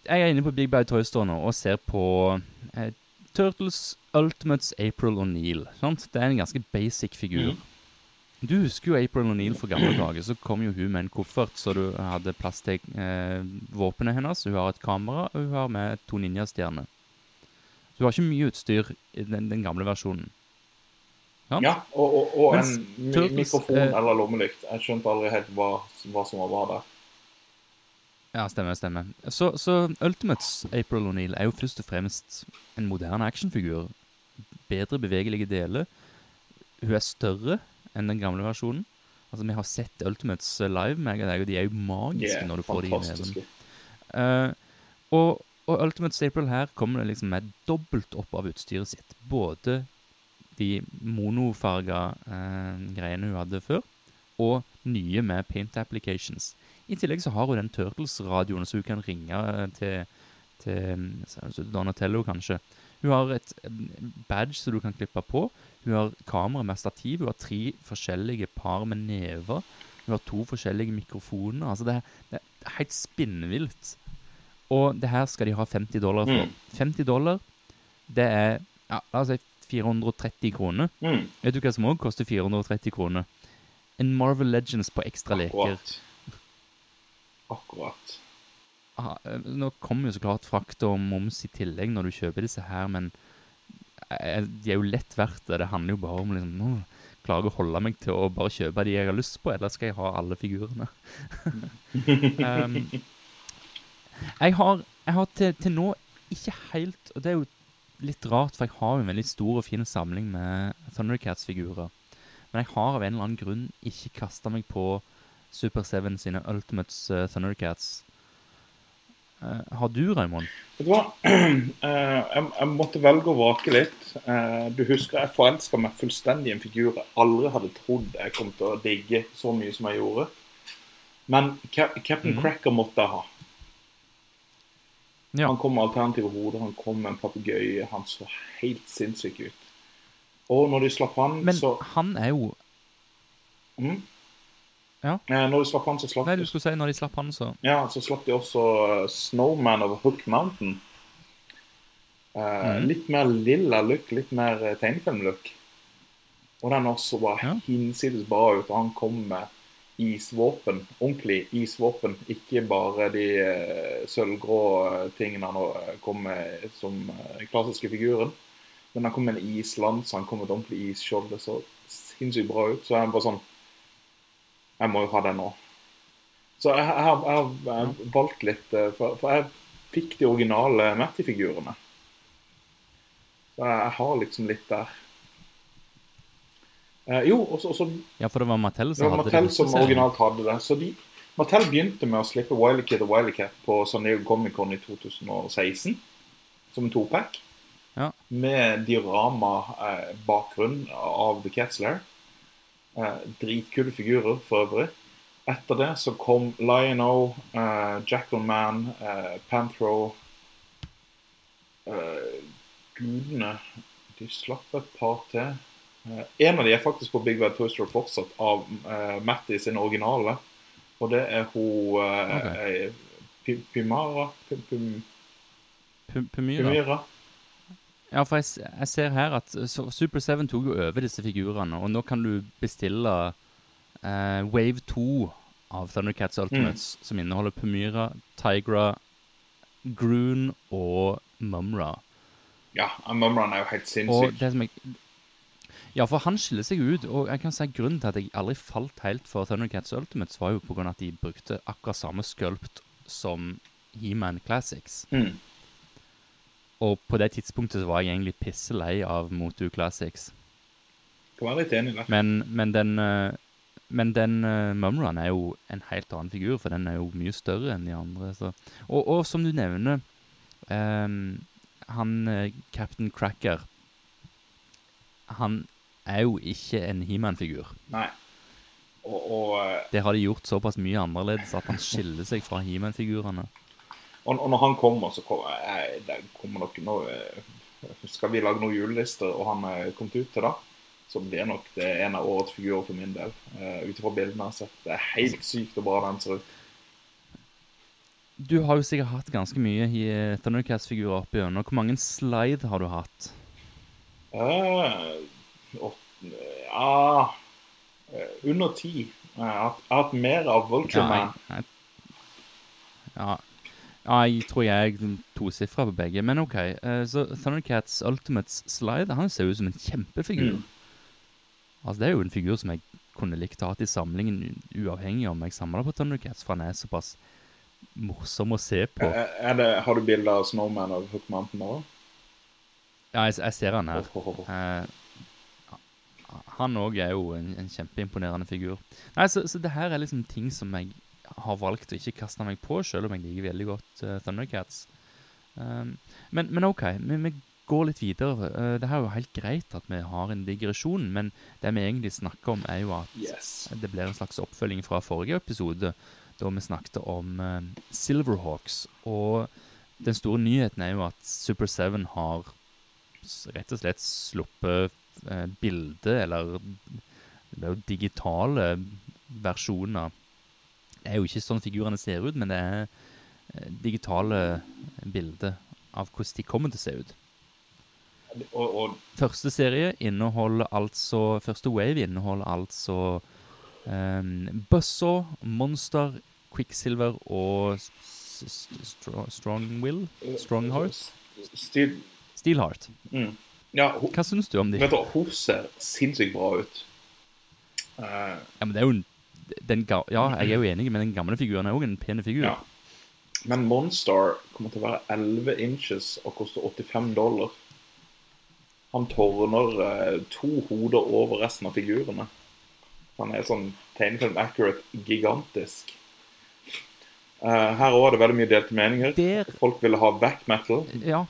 Jeg er inne på Big Bad Toy Store nå og ser på eh, Turtles Ultimates April O'Neill. sant? Det er en ganske basic figur. Mhm. Du husker jo April O'Neill fra gamle dager. Så kom jo hun med en koffert, så du hadde plass til eh, våpenet hennes. Hun har et kamera, og hun har med to ninjastjerner. Så hun har ikke mye utstyr i den, den gamle versjonen. Ja, Ja, og, og, og Mens en Turtles, mikrofon eh, eller lommelykt. Jeg skjønte aldri helt hva, hva som var bra der. Ja, stemmer, stemmer. Så, så Ultimates April O'Neill er jo først og fremst en moderne actionfigur. Bedre bevegelige deler. Hun er større enn den gamle versjonen. Altså, Vi har sett Ultimates eh, live, meg og deg, og de er jo magiske yeah, når du får de i neven. fantastiske. Eh, og, og Ultimate Staple her kommer det liksom med dobbelt opp av utstyret sitt. Både de monofarga uh, greiene hun hadde før, og nye med paint applications. I tillegg så har hun den Turtles-radioen, så hun kan ringe eh, til, til altså Donatello, kanskje. Hun har et badge som du kan klippe på. Hun har kamera med stativ. Hun har tre forskjellige par med never. Hun har to forskjellige mikrofoner. Altså det, det er helt spinnvilt. Og det her skal de ha 50 dollar for. Mm. 50 dollar, det er ja, la oss si 430 kroner. Mm, Vet du hva som òg koster 430 kroner? En Marvel Legends på ekstra leker. akkurat. Ah, eh, nå kommer jo så klart frakt og moms i tillegg når du kjøper disse her, men eh, de er jo lett verdt det. Det handler jo bare om liksom å klare å holde meg til å bare kjøpe de jeg har lyst på, eller skal jeg ha alle figurene? um, jeg har, jeg har til, til nå ikke helt Og det er jo litt rart, for jeg har jo en veldig stor og fin samling med Thundercats-figurer. Men jeg har av en eller annen grunn ikke kasta meg på Super 7 sine Ultimates uh, Thundercats. Eh, har du, Raymond? Vet du hva? Eh, jeg, måtte velge å vake litt. Eh, du husker jeg forelska meg fullstendig i en figur jeg aldri hadde trodd jeg kom til å digge så mye som jeg gjorde. Men Captain mm. Cracker måtte jeg ha. Ja. Han kom med alternative hoder, han kom med en papegøye. Han så helt sinnssyk ut. Og når de slapp han, Men så han er jo mm, Ja. Eh, når de slapp han, så slapp, Nei, du skulle si når de slapp han, så ja, så slapp de også eh, Snowman over Hook Mountain. Uh, mm. Litt mer lilla look, litt mer tegnefilm-look. Og den også var Ja. hinsides bra ut. og Han kom med isvåpen, ordentlig isvåpen. Ikke bare de sølvgrå tingene han kom med som klassiske figuren. Men han kom med en islans, han kom med et ordentlig isskjold. Det så sinnssykt bra ut. Så jeg bare sånn Jeg må jo ha den nå. Så jeg, jeg, har- jeg, har- jeg har valgt litt eh, for, for jeg fikk de originale Matty-figurene. Så jeg, har liksom litt der. Eh, jo, og så- Ja, for det var Mattel som, det var Mattel som serien. originalt hadde det. Så de, Mattel begynte med å slippe Wiley Kid og Wiley Cat på San Diego Comic-Con i 2016 som en topack. Ja. Med diorama-bakgrunn av The. Eh, dritkule figurer for øvrig. Etter det så kom Lion-O, eh, Jackalman, eh, Panthro eh, Gudene De slapp et par til. Eh, en av de er faktisk på Big Bad Toy Store fortsatt, av eh, Matty sin originale. Og det er hun eh, Ok. eh, Pimara Pi- Pim- Pu- Pumira. Ja, for jeg, jeg ser her at Super 7 tok jo over disse figurene, og nå kan du bestille eh, Wave 2 av Thundercats Ultimates, som inneholder Pumira, Tigra, Groon og Mumra. Ja, Mumra er jo helt Og sinnssyk. det som jeg Ja, for han skiller seg ut, og jeg kan si grunnen til at jeg aldri falt helt for Thundercats Ultimates, var jo av at de brukte akkurat samme sculpt som He-Man Classics. Mm. Og på det tidspunktet så var jeg egentlig pisselei av Motu Classics. Kan være litt enig der. Men, men den, eh, men den uh, Mumran er jo en helt annen figur, for den er jo mye større enn de andre. Så. Og, og som du nevner, um, han eh, Captain Cracker Han er jo ikke en He-Man-figur. Nei. Og, og, eh, Det har de gjort såpass mye annerledes at han skiller seg fra He-Man-figurene. Og, og når han kommer, så kommer jeg, det kommer nok eh, Skal vi lage noen julelister, og han er kommet ut til da, så blir nok det en av årets figurer for min del. Uh, Ut ifra bildene jeg har sett. Det er helt sykt hvor bra den ser ut. Du har jo sikkert hatt ganske mye i Thundercast-figurer opp igjennom. Hvor mange slide har du hatt? Uh, åt- ja eh, Under ti. Jeg har hatt- mer av Vulture Man. jeg, jeg, ja. Jeg tror jeg er tosifra på begge. Men OK. eh, så Thundercats Ultimates Slide han ser ut som en kjempefigur. Mm. Altså Det er jo en figur som jeg kunne likt å ha i samlingen, uavhengig om jeg samla på Thundercats, for han er såpass morsom å se på. Eh, Er det, har du bilde av Snowman og Hook Mountain òg? Ja, jeg, jeg ser han her. Eh, han òg er jo en, en kjempeimponerende figur. Nei, så, så det her er liksom ting som jeg har valgt å ikke kaste meg på, selv om jeg liker veldig godt uh, Thundercats. Um, men, men OK, vi, vi går litt videre. Uh, det er jo helt greit at vi har en digresjon, men det vi egentlig snakker om, er jo at Yes. det blir en slags oppfølging fra forrige episode, da vi snakket om uh, Silverhawks. Og den store nyheten er jo at Super 7 har rett og slett sluppet uh, bilde, eller det er jo digitale versjoner. Det er jo ikke sånn figurene ser ut, men det er eh, digitale bilder av hvordan de kommer til å se ut. Og, og Første serie inneholder altså Første wave inneholder altså um, Buzzsaw, Monster, Quicksilver og Strong, s- Stro- Strongwill? Strongheart? Steel. Steelheart. mm. Ja, Hva syns du om de? vet du, hun ser sinnssykt bra ut. Uh, Ja, men det er jo en, Ja, jeg er jo enig, men den gamle figuren er òg en pen figur. ja. Men Monstar kommer til å være 11 inches og koster 85 dollar. Han tårner eh, to hoder over resten av figurene. Han er sånn tegnefilm accurate gigantisk. Uh, her òg er det veldig mye delte meninger. Der Folk ville ha back metal. Ja.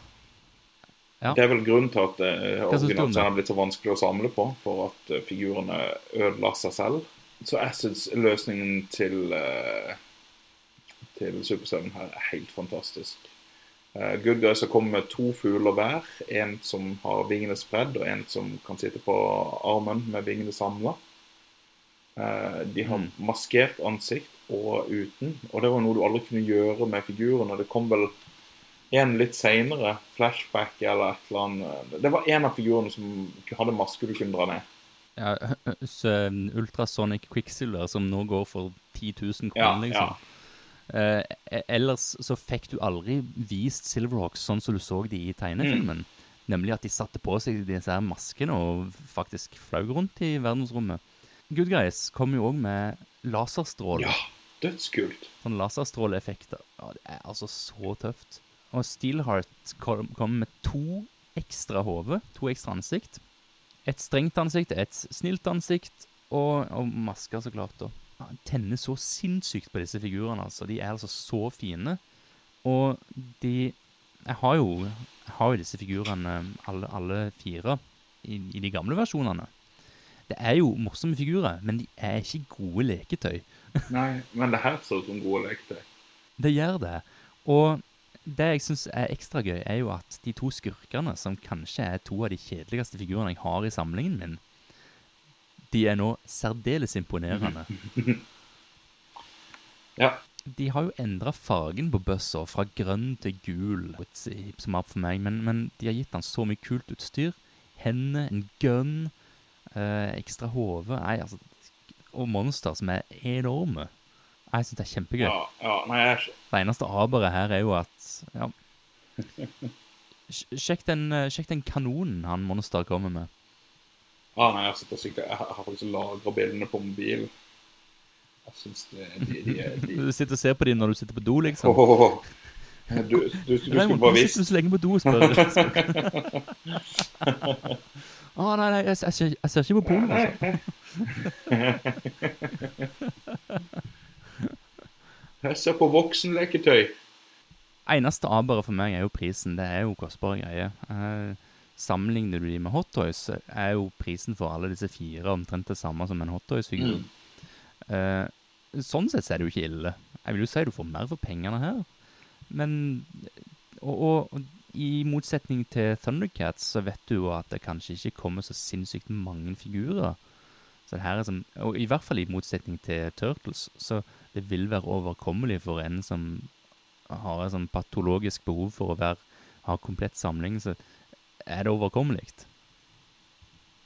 Ja. Det er vel grunnen til at uh, originalt er blitt så vanskelig å samle på, for at eh, figurene ødela seg selv. Så Acids-løsningen til, eh, til Super 7 her er helt fantastisk. Uh, Good Guys har kommet med to fugler hver. En som har vingene spredd, og en som kan sitte på armen med vingene samla. Eh, de har Mm. maskert ansikt og uten, og det var noe du aldri kunne gjøre med figurene. Det kom vel en litt seinere, flashback eller et eller annet. Det var en av figurene som hadde maske du kunne dra ned. Ja, Ultrasonic Quicksilver, som nå går for 10 000 Ja, kroner, liksom. Eh, e- ellers så fikk du aldri vist Silverhawks sånn som du så de i tegnefilmen. Mm. Nemlig at de satte på seg disse her maskene og faktisk flaug rundt i verdensrommet. Good Guys kom jo òg med laserstråle. Ja, dødskult. Sånn laserstråleeffekter. Ja, det er altså så tøft. Og Steelheart kom, kom med to ekstra hode, to ekstra ansikt. Et strengt ansikt, et snilt ansikt, og, og masker, så klart. da. Han tenner så sinnssykt på disse figurene, altså. De er altså så fine. Og de Jeg har jo, jeg har jo disse figurene, alle, alle fire, i, i de gamle versjonene. Det er jo morsomme figurer, men de er ikke gode leketøy. Nei, men det her ser ut som gode leketøy. Det gjør det. Og det jeg syns er ekstra gøy, er jo at de to skurkene, som kanskje er to av de kjedeligste figurene jeg har i samlingen min, de er nå særdeles imponerende. Ja. De har jo endra fargen på bøssa fra grønn til gul, som er for meg, men, men de har gitt han så mye kult utstyr. Hender, en gun, eh, ekstra hode Nei, altså Og monster som er enorme. Jeg syns det er kjempegøy. Ja, ja, nei, jeg, Det eneste aberet her er jo at ja. Sjekk den, eh, sjekk den kanonen han Monster kommer med. ah, nei, jeg, sitter sikkert, jeg har faktisk lagra bildene på mobilen. Jeg syns de, de, de, de. Du sitter og ser på dem når du sitter på do, liksom. Åh, Du, du, du, du skulle bare hvorfor visst sitter du så lenge på do og spør? Å, nei, nei, jeg, jeg, ser- jeg ser ikke på porno, altså. Jeg ser på voksenleketøy. Eneste aberet for meg er jo prisen. Det er jo kostbare greier. Eh, sammenligner du de med Hot Toys, er jo prisen for alle disse fire omtrent det samme som en Hot Toys-figur. Eh, sånn sett er det jo ikke ille. Jeg vil jo si du får mer for pengene her. Men og, og, og i motsetning til Thundercats så vet du jo at det kanskje ikke kommer så sinnssykt mange figurer. Så det her er som, og i hvert fall i motsetning til Turtles, så det vil være overkommelig for en som har et sånn patologisk behov for å være, ha komplett samling, så er det overkommelig.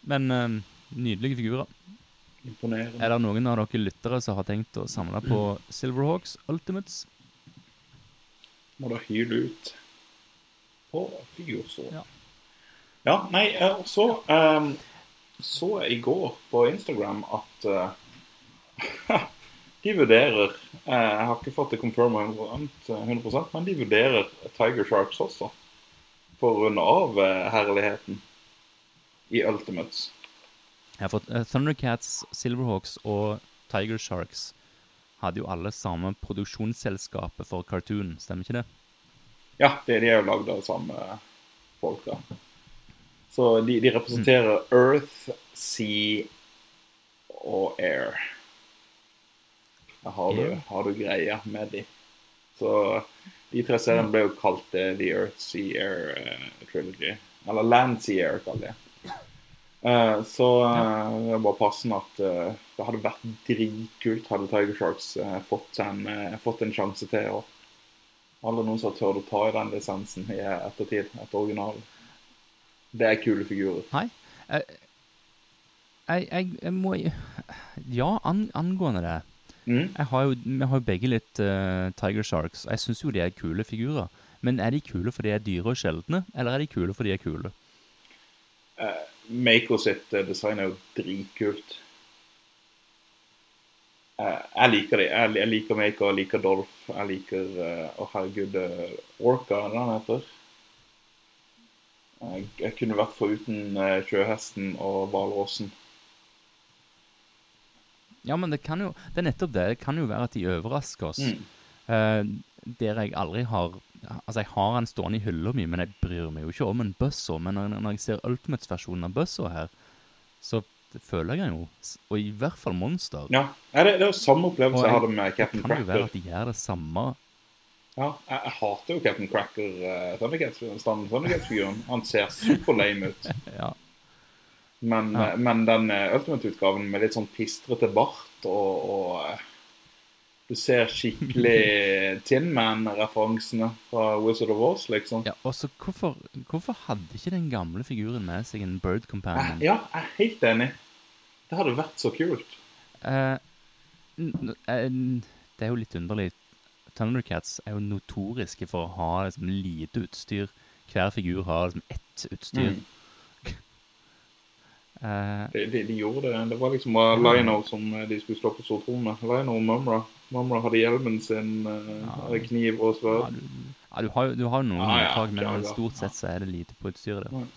Men eh, nydelige figurer. Imponerende. Er det noen av dere lyttere som har tenkt å samle på Silverhawks Ultimates? Må da hyle ut på figursår. Ja. Ja, nei, eh, så um, så jeg i går på Instagram at eh, de vurderer eh, Jeg har ikke fått det confirma 100, 100 men de vurderer Tiger Sharks også. For å runde av eh, herligheten i Ultimates. Jeg har fått eh, Thundercats, Silverhawks og Tiger Sharks hadde jo alle samme produksjonsselskapet for Cartoon, stemmer ikke det? Ja, det, de er jo lagd av samme folk, da. Så de, de representerer Earth, Sea og Air. Har du, har du greia med de. Så de tre seriene ble jo kalt eh, The Earth, Sea, Air eh, Trilogy. Eller Land, Sea, Air, kaller de. Eh, så det var passende at uh, det hadde vært dritkult hadde Tiger Sharks fått, en, fått en sjanse til. Og aldri noen som turt å ta i den lisensen i ettertid, etter originalen. Det er kule figurer. Nei. Jeg, jeg, jeg, jeg må Ja, an, angående det. Mm. Jeg har jo, vi har jo begge litt uh, Tiger Sharks. og Jeg syns jo de er kule figurer. Men er de kule fordi de er dyre og sjeldne, eller er de kule fordi de er kule? Mako sitt uh, design er jo dritkult. Uh, jeg liker de. Jeg, jeg liker Mako, jeg liker Dolph. Jeg liker Å, herregud, eh, Orca, er det han heter? Jeg, jeg kunne vært foruten uh, sjøhesten og hvalrossen. Ja, men det kan jo Det er nettopp det. Det kan jo være at de overrasker oss. Mm. Uh, der jeg aldri har Altså, jeg har den stående i hylla mi, men jeg bryr meg jo ikke om en Buzzer. Men når, når jeg ser Ultimates-versjonen av Buzzer her, så føler jeg den jo. Og i hvert fall Monster. Ja, det, det er jo samme opplevelse jeg jeg- hadde med Captain Cracker. Det kan jo være at de gjør det samme. Ja, jeg, jeg hater jo Captain Cracker uh, Thundercats-figuren. Han ser super lame ut. Ja. Men, Ja. eh, men den eh, Ultimate-utgaven med litt sånn pistrete bart og, og eh, Du ser skikkelig Tin Man-referansene fra Wizard of Oz, liksom. Ja, og så hvorfor, hvorfor hadde ikke den gamle figuren med seg en Bird Companion? ja, jeg er helt enig. Det hadde vært så kult. Uh, eh, det er jo litt underlig. Thundercats er jo notoriske for å ha liksom, lite utstyr. Hver figur har liksom ett utstyr. Mm. Eh, De, de, de gjorde det. Det var liksom Lino Lionel som eh, de skulle slå på stortrommet. Lino og Mumra. Mumra hadde hjelmen sin, eh, Ja. kniv og sverd. ja, du har jo du har jo noen Ja, ja, unntak, men ja, stort sett så er det lite på utstyret. Der.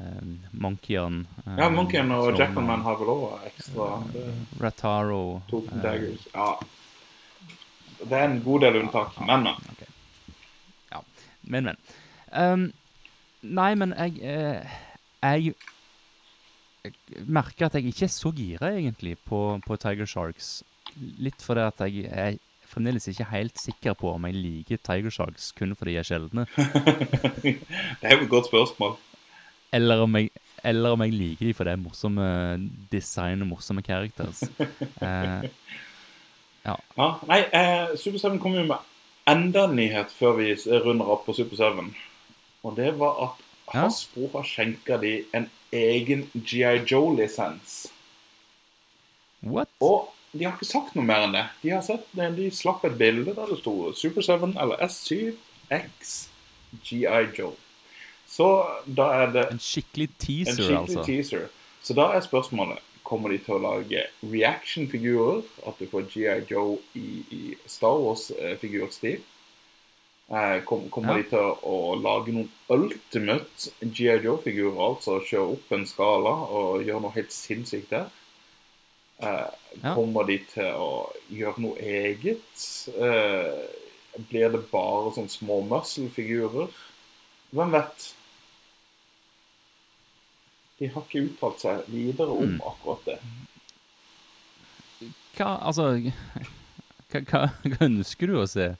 Um, Monkeyen um, Ja, Monkeyen og Jackman har vel òg ekstra. Det Rataro tok eh, daggers. Ja. Det er en god del unntak. Men, men. Okay. Ja, men, men. Um, nei, men jeg eh, Jeg jeg merker at jeg ikke er så gira, egentlig, på, på Tiger Sharks. Litt fordi at jeg er fremdeles ikke helt sikker på om jeg liker Tiger Sharks kun fordi de er sjeldne, det er jo et godt spørsmål. eller om jeg, eller om jeg liker dem fordi det er morsomme design og morsomme characters. Eh, Ja, nei, eh, Super 7 kom jo med enda en nyhet før vi runder opp på Super 7. Og det var at Ja. Hasbro har skjenka de en egen GI Joe-lisens. what? Og de har ikke sagt noe mer enn det. De har sett de slapp et bilde der det sto Super 7 eller S7 X GI Joe. Så da er det En skikkelig en teaser, skikkelig altså. teaser. Så da er spørsmålet Kommer de til å lage reaction-figurer? At du får GI Joe i, i Star Wars-figurstil? Eh, kom, kommer Ja. de til å lage noen ultimate GI Joe-figurer? Altså kjøre opp en skala og gjøre noe helt sinnssykt der? Eh, Ja. Kommer de til å gjøre noe eget? Eh, blir det bare sånn små muscle-figurer? Hvem vet? De har ikke uttalt seg videre om Mm. akkurat det. Hva, altså hva, hva, hva ønsker du å se?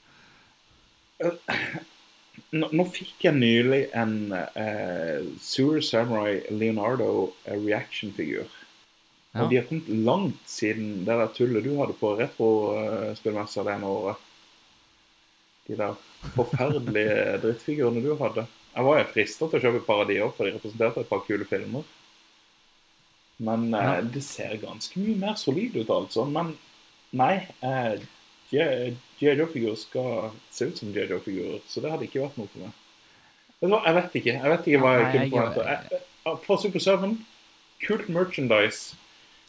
Nå, fikk jeg nylig en uh, Sewer Samurai Leonardo eh, reaction-figur. Ja. Og de har kommet langt siden det der tullet du hadde på retrospillmessa det ene året. De der forferdelige drittfigurene du hadde. Jeg var jo frista til å kjøpe et par av de òg, for de representerte et par kule filmer. Men eh, Ja. det ser ganske mye mer solid ut, altså. Men nei. Eh, G.I. Joe-figurer skal se ut som G.I. Joe-figurer, så det hadde ikke vært noe for meg. Jeg vet ikke. Jeg vet ikke hva jeg kunne forvente. Jeg- Fra Super 7 kult merchandise.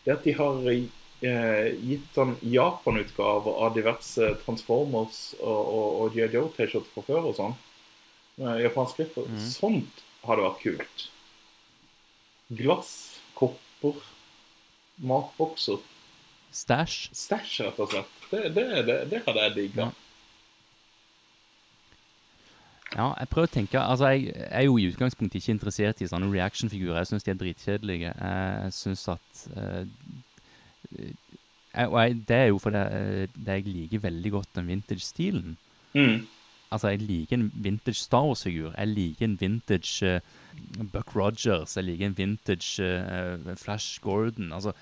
Det at de har eh, gitt sånn Japan-utgaver av diverse Transformers og. Joe-T-skjorter fra før og sånn. Med japansk skrift. Mm. Sånt hadde vært kult. Glass, kopper, matbokser. Stæsj? Stæsj, rett og slett. Det, det, det, det hadde jeg digga. Ja. Jeg prøver å tenke Altså, jeg er jo i utgangspunktet ikke interessert i sånne reaction-figurer. Jeg syns de er dritkjedelige. Jeg syns at eh, jeg, Og jeg, det er jo fordi eh, jeg liker veldig godt den vintage-stilen. Mm. Altså, jeg liker en vintage Star Wars-figur. Jeg liker en vintage uh, Buck Rogers. Jeg liker en vintage uh, Flash Gordon. Altså,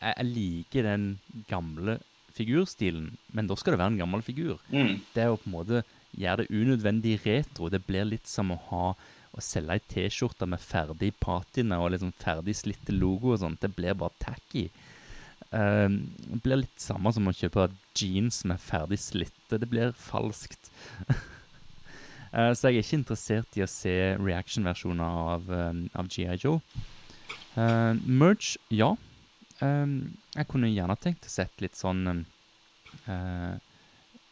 jeg, jeg liker den gamle figurstilen, men da skal det være en gammel figur. Mm. Det er å på en måte gjøre det unødvendig retro. Det blir litt som å ha å selge ei T-skjorte med ferdig patina og liksom ferdig slitte logo og sånt. Det blir bare tacky. Um, det blir litt samme som å kjøpe jeans med ferdig slitte. Det blir falskt. uh, så jeg er ikke interessert i å se reaction-versjoner av, um, av G.I. Joe. Uh, merch, ja. Um, jeg kunne gjerne tenkt å sett litt sånn um, eh,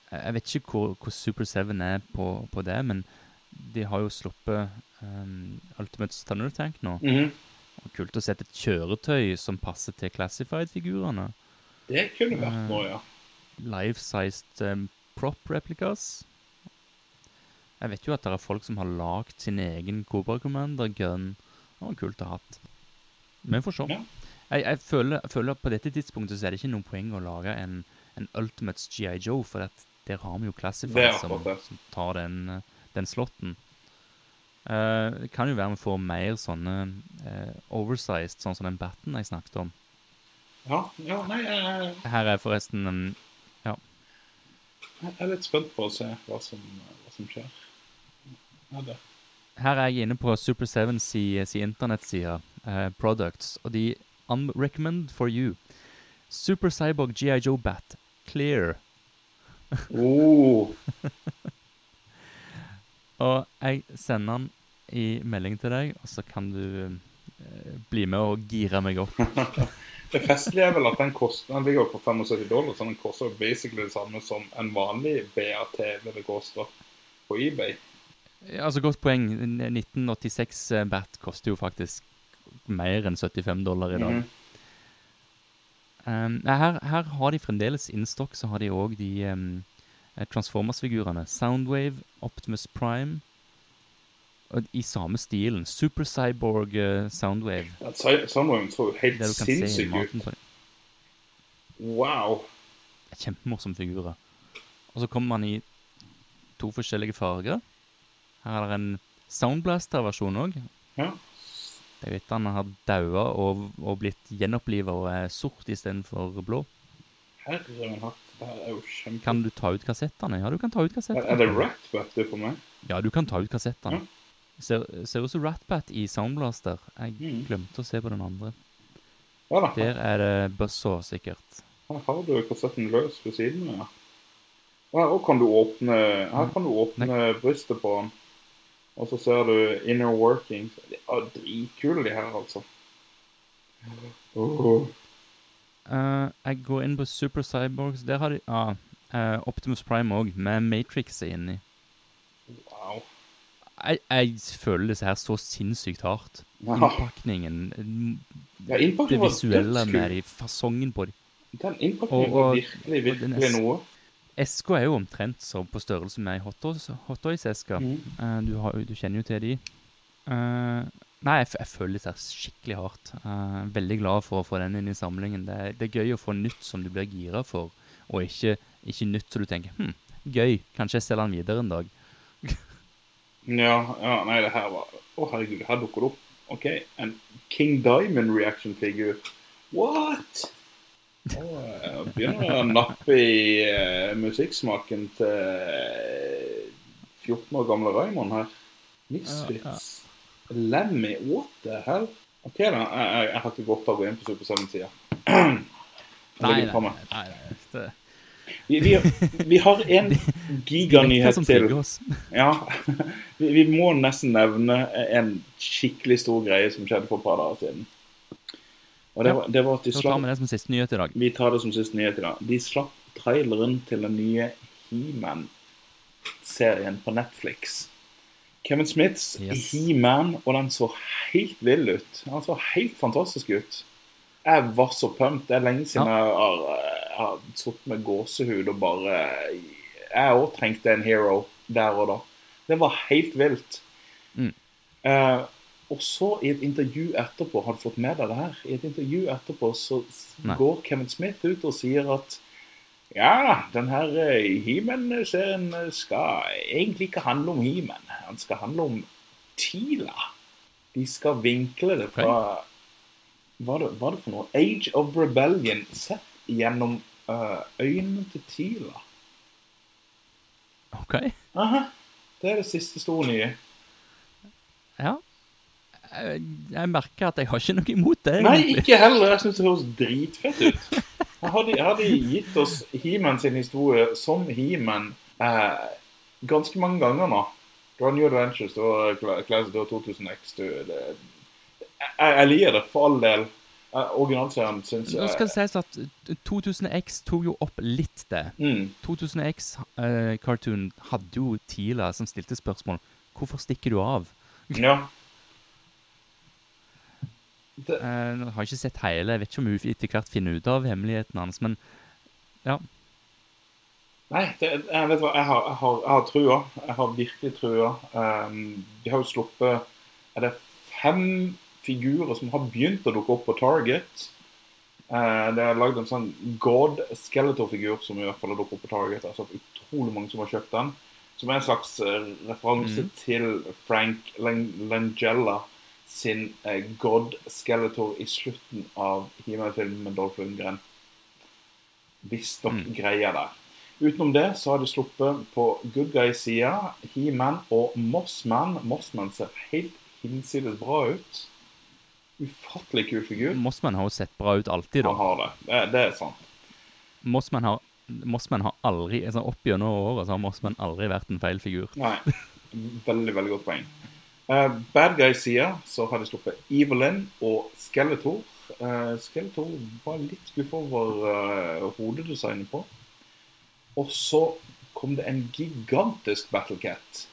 Jeg vet ikke hvor, hvor Super 7 er på, på det, men de har jo sluppet um, Ultimate Thunder Tank nå. Mm -hmm. kult å sette et kjøretøy som passer til Classified-figurene. Det kunne vært Eh, noe, ja. Life-sized um, prop replicas. Jeg vet jo at det er folk som har lagd sin egen Cobra Commander-gun. Det var kult å ha hatt. Vi får se. Ja. Jeg, jeg, føler, føler på dette tidspunktet så er det ikke noe poeng å lage en, en Ultimates GI Joe, for der har vi jo Classified som, som tar den, eh, den slotten. Uh, det kan jo være vi får mer sånne uh, oversized, sånn som den batten jeg snakket om. Ja, ja nei, jeg, Her er forresten en jeg er litt spent på å se hva som, hva som skjer. Ja, det. Her er jeg inne på Super 7 si, si internettside, eh, Products, og de un recommend for you. Super Cyborg G.I. Joe Bat. Clear. Oh, Og jeg sender den i melding til deg, og så kan du eh, bli med og gire meg opp. det festlige er vel at den koster Den ligger på 75 dollar, så den koster basically det samme som en vanlig BAT ville koste på eBay. Ja, altså Godt poeng. 1986 eh, Bat koster jo faktisk mer enn 75 dollar i dag. Mhm. Um, her, her har de fremdeles innstokk, så har de òg de um, Transformers-figurene. Soundwave, Optimus Prime. I samme stilen. Super Cyborg uh, Soundwave. Ja, Sunwing så jo helt maten ut. Wow. Kjempemorsomme figurer. Og så kommer man i to forskjellige farger. Her er det en Soundblaster-versjon òg. Ja. Jeg vet han har daua og, og blitt gjenoppliva og er sort istedenfor blå. Herre min hatt. Det her er jo kjempe... Kan du ta ut kassettene? Ja, du kan ta ut kassettene. er det Ratbat det for meg? Ja, du kan ta ut kassettene. Ser, ser ut som Ratbat i Soundblaster. Jeg Mm. glemte å se på den andre. Ja da. Der er det Buzzsaw, sikkert. Her har du kassetten løs ved siden av. Ja. Her kan du åpne, her kan du åpne brystet på den. Og så ser du inner working. De er dritkule, de her, altså. Oh. Uh, jeg går inn på Super Cyborgs. Der har de ah, uh, Optimus Prime òg, med Matrix inni. Wow. Jeg, jeg føler disse her så sinnssykt hardt. Ja, Innpakningen, ja det innpakningen det visuelle med de, fasongen på dem. Den innpakningen Og- var og- virkelig, og den er virkelig noe. Eska er jo omtrent så på størrelse med ei hotdoys-eske. Mm. Uh, du, du kjenner jo til de. Uh, nei, jeg, jeg føler er skikkelig hardt. Uh, veldig glad for å få den inn i samlingen. Det, er- det er gøy å få nytt som du blir gira for, og ikke, ikke nytt som du tenker hm, gøy, kanskje jeg selger den videre en dag. Ja, ja, nei, det her var Å, herregud, her dukker det opp. OK, en King Diamond reaction-figur. What?! Jeg begynner å nappe i uh, musikksmaken til eh, 14 år gamle Raymond her. Misfits. Lemmy, what the hell? OK, da. Jeg, jeg, har ikke godt av å gå inn på Super 7-sida. nei, nei, nei, det, Vi, vi, vi har en giganyhet til. Ja, vi, vi må nesten nevne en skikkelig stor greie som skjedde for et par dager siden. Og det Ja. var, det var at de slapp vi det som siste nyhet i dag. Vi tar det som siste nyhet i dag. De slapp traileren til den nye He-Man-serien på Netflix. Kevin Smiths Yes. He-Man, og den så helt vill ut. Den så helt fantastisk ut. Jeg var så pumped. Det er lenge siden jeg har, jeg har sittet med gåsehud og bare Jeg òg trengte en hero der og da. Det var helt vilt. Mm. Eh, og så, i et intervju etterpå, har du fått med deg det her? I et intervju etterpå så Nei. går Kevin Smith ut og sier at ja, den her eh, He-Man-serien skal egentlig ikke handle om He-Man. Den skal handle om Tila. De skal vinkle det fra hva er det, hva det for noe? Age of Rebellion sett gjennom uh, øynene til Tila. OK. Aha. Det er det siste store nye. Ja. Jeg, jeg merker at jeg har ikke noe imot det. Nei, ikke heller. Jeg syns det høres dritfett ut. Her har de, har de gitt oss He-Man sin historie som He-Man eh, ganske mange ganger nå. Det var New Adventures, det var Cla- Classic, du 2000X du, det, jeg, jeg liker det, for all del. Eh, Originalserien syns Nå skal det sies at 2000X tok jo opp litt det. mm, 2000X-cartoon hadde jo Tila som stilte spørsmål. Hvorfor stikker du av? Ja. Det, Eh, jeg har ikke sett hele, jeg vet ikke om hun etter hvert finner ut av hemmeligheten hans, men ja. Nei, det, jeg vet hva, jeg har, jeg har, jeg har trua. Jeg har virkelig trua. Um, de har jo sluppet Er det fem figurer som har begynt å dukke opp på Target? Uh, det er lagd en sånn God Skeletor-figur som i hvert fall har dukket opp på Target. Altså utrolig mange som har kjøpt den. Som er en slags eh, referanse Mm. til Frank Lang Langella sin eh, God Skeletor i slutten av He-Man-filmen med Dolph Lundgren. Visstnok Mm. greier det. Utenom det så har de sluppet på good guy-sida He-Man og Mossman. Mossman ser helt hinsides bra ut. Ufattelig kul figur. Mossman har jo sett bra ut alltid, Han da. har det. Det, det er sant. Mossman har, Mossman har aldri altså Opp gjennom åra har Mossman aldri vært en feil figur. Nei. Veldig, veldig godt poeng. Eh, bad guy-sida så har de sluppet Evelyn og Skeletor. Uh, Skeletor var litt skuffa over uh, hodedesignet på. Og så kom det en gigantisk Battlecat.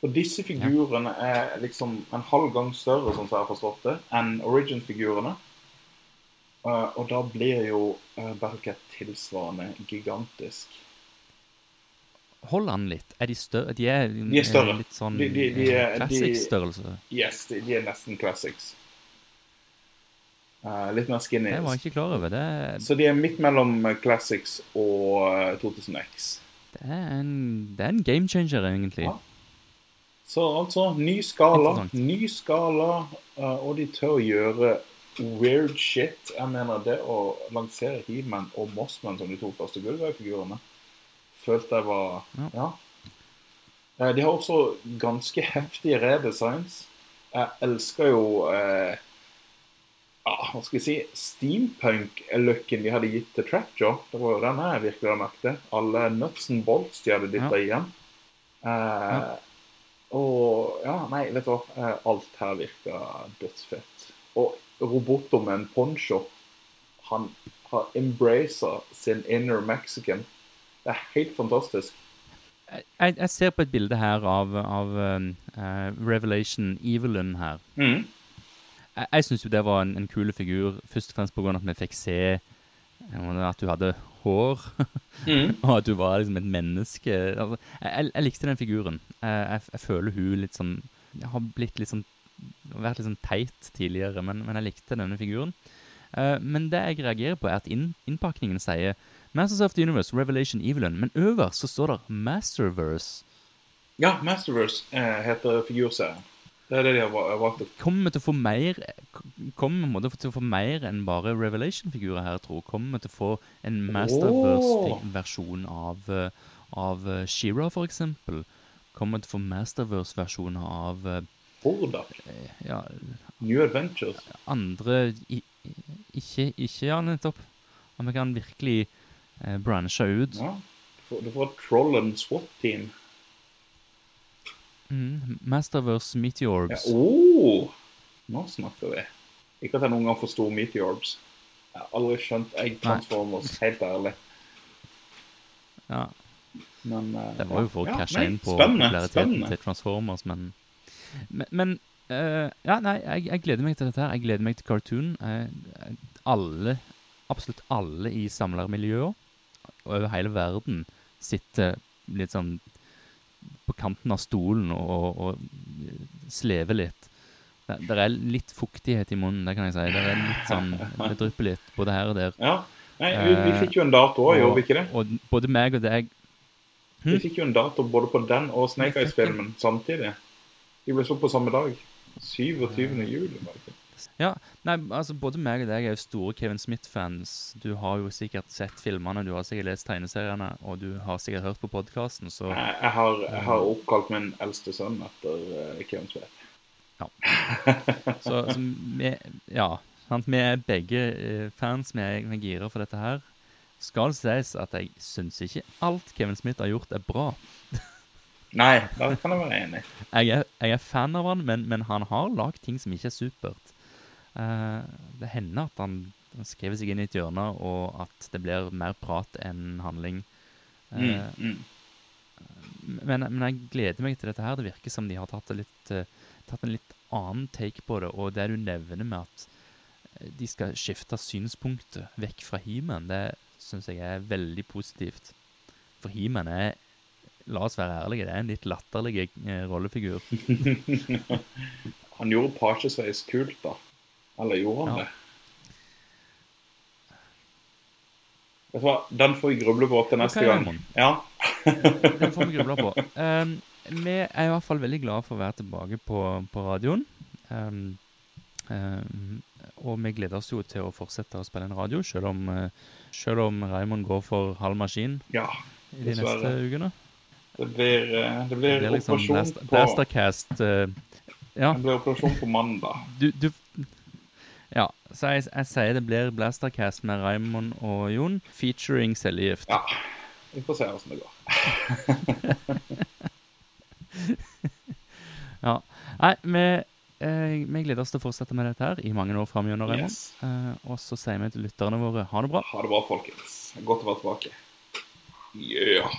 Og disse figurene er liksom en halv gang større, sånn som jeg har forstått det, enn Origin-figurene. Uh, og da blir jo uh, Battlecat tilsvarende gigantisk. Hold an litt. Er de større? De er, De er større. litt sånn De- de- de er- classic-størrelse. Yes, de, er nesten classics. Uh, litt mer skinny. Det var jeg ikke klar over. Det, Så de er midt mellom eh, classics og eh, 2000X. det, er, en, det er en game changer, egentlig. Ja. Så altså, ny skala, ny skala, uh, og de tør å gjøre weird shit. Jeg mener det å lansere He-Man og Mossman som de to første Gullveig-figurene, følte jeg var Ja. Ja. Eh, De har også ganske heftige redesigns. Jeg elsker jo eh, ja, hva skal jeg si steampunk-looken de hadde gitt til Trapjaw. Det var jo den jeg virkelig hadde merket. Alle nuts and bolts de hadde dytta igjen. Eh, Og ja, nei, vet du hva. Eh, Alt her virker dødsfett. Og roboten med en poncho, han har embracet sin inner Mexican. Det er helt fantastisk. Jeg, jeg ser på et bilde her av, av eh, Revelation Evelyn her. Mm. Jeg, jeg syns jo det var en, en kul figur, først og fremst pga. at vi fikk se eh, at du hadde hår, Mm. og at du var liksom et menneske. Altså, jeg, jeg, jeg likte den figuren. Jeg, jeg, jeg føler hun litt sånn Har blitt litt sånn Vært litt sånn teit tidligere, men, men jeg likte denne figuren. Uh, men det jeg reagerer på, er at inn, innpakningen sier Masters of the Universe, Revelation Evelyn, men øverst så står det Masterverse. Ja, Masterverse eh, heter figurserien. Det er det de har valgt. Kommer til å få mer Kommer til å få mer enn bare Revelation-figurer her, tror jeg Kommer vi til å få en Masterverse-versjon av, eh, av Shira, She-Ra, for eksempel? Kommer vi til å få Masterverse-versjoner av eh, Horda. ja, New Adventures. andre i- Ikke, ikke ja, nettopp. At vi kan virkelig eh, branche ut. Ja. Du får, et Troll and SWAT-team. Mm, Masterverse Ja. Meteorbs. Oh, nå snakker vi. Ikke at jeg noen gang forsto Meteorbs. Jeg har aldri skjønt Egg Transformers, helt ærlig. Ja, Men uh, Det var jo for å ja, cashe inn på populariteten til Transformers, men Men, men uh, Ja, nei, jeg, jeg gleder meg til dette her. Jeg gleder meg til cartoon. Eh, alle, absolutt alle i samlermiljøer over hele verden sitter litt sånn på kanten av stolen og, og slever litt. Det, er litt fuktighet i munnen, det kan jeg si. Det er litt sånn, det drypper litt både her og der. Ja. Nei, vi, vi fikk jo en dato òg, gjorde vi ikke det? Og både meg og deg Vi fikk jo en dato både på den og Snake Eyes-filmen samtidig. De ble så på samme dag. 27. juli. var det ikke? Ja, nei, altså Både meg og deg er jo store Kevin Smith-fans. Du har jo sikkert sett filmene, du har sikkert lest tegneseriene, og du har sikkert hørt på podkasten, så Jeg, jeg, har, jeg har oppkalt min eldste sønn etter uh, Kevin Smith. Så, så vi, ja, sant? vi er begge eh, fans. Vi er, vi er gira for dette her. Skal det sies at jeg syns ikke alt Kevin Smith har gjort, er bra. Nei, da kan jeg være enig. Jeg er, jeg er fan av han, men, men han har lagd ting som ikke er supert. Eh, det hender at han, han skriver seg inn i et hjørne, og at det blir mer prat enn handling. Mm, Eh, mm. men, men jeg gleder meg til dette her. Det virker som de har tatt, litt, eh, tatt en litt annen take på det. Og det du nevner med at de skal skifte synspunktet vekk fra He-Man, det syns jeg er veldig positivt. For He-Man er, la oss være ærlige, det er en litt latterlig rollefigur. Han gjorde pagesveis kult, da. Eller gjorde han Ja. det? Den får vi gruble på til neste gang. Ja. Den får vi gruble på. Um, vi er i hvert fall veldig glade for å være tilbake på, på radioen. Um, um, og vi gleder oss jo til å fortsette å spille en radio, selv om, selv om Raymond går for halv maskin Ja, i de neste ukene. det blir, eh, det blir, Det blir liksom operasjon på Blastercast uh, Ja, Det blir operasjon på mandag. du, du så jeg, jeg sier det blir Blastercast med Raymond og Jon, featuring cellegift. Ja. Vi får se åssen det går. Ja. Nei, vi, eh, vi gleder oss til å fortsette med dette her i mange år framover, Raymond. Yes. Eh, og så sier vi til lytterne våre ha det bra. Ha det bra, folkens. Godt å være tilbake. Yeah.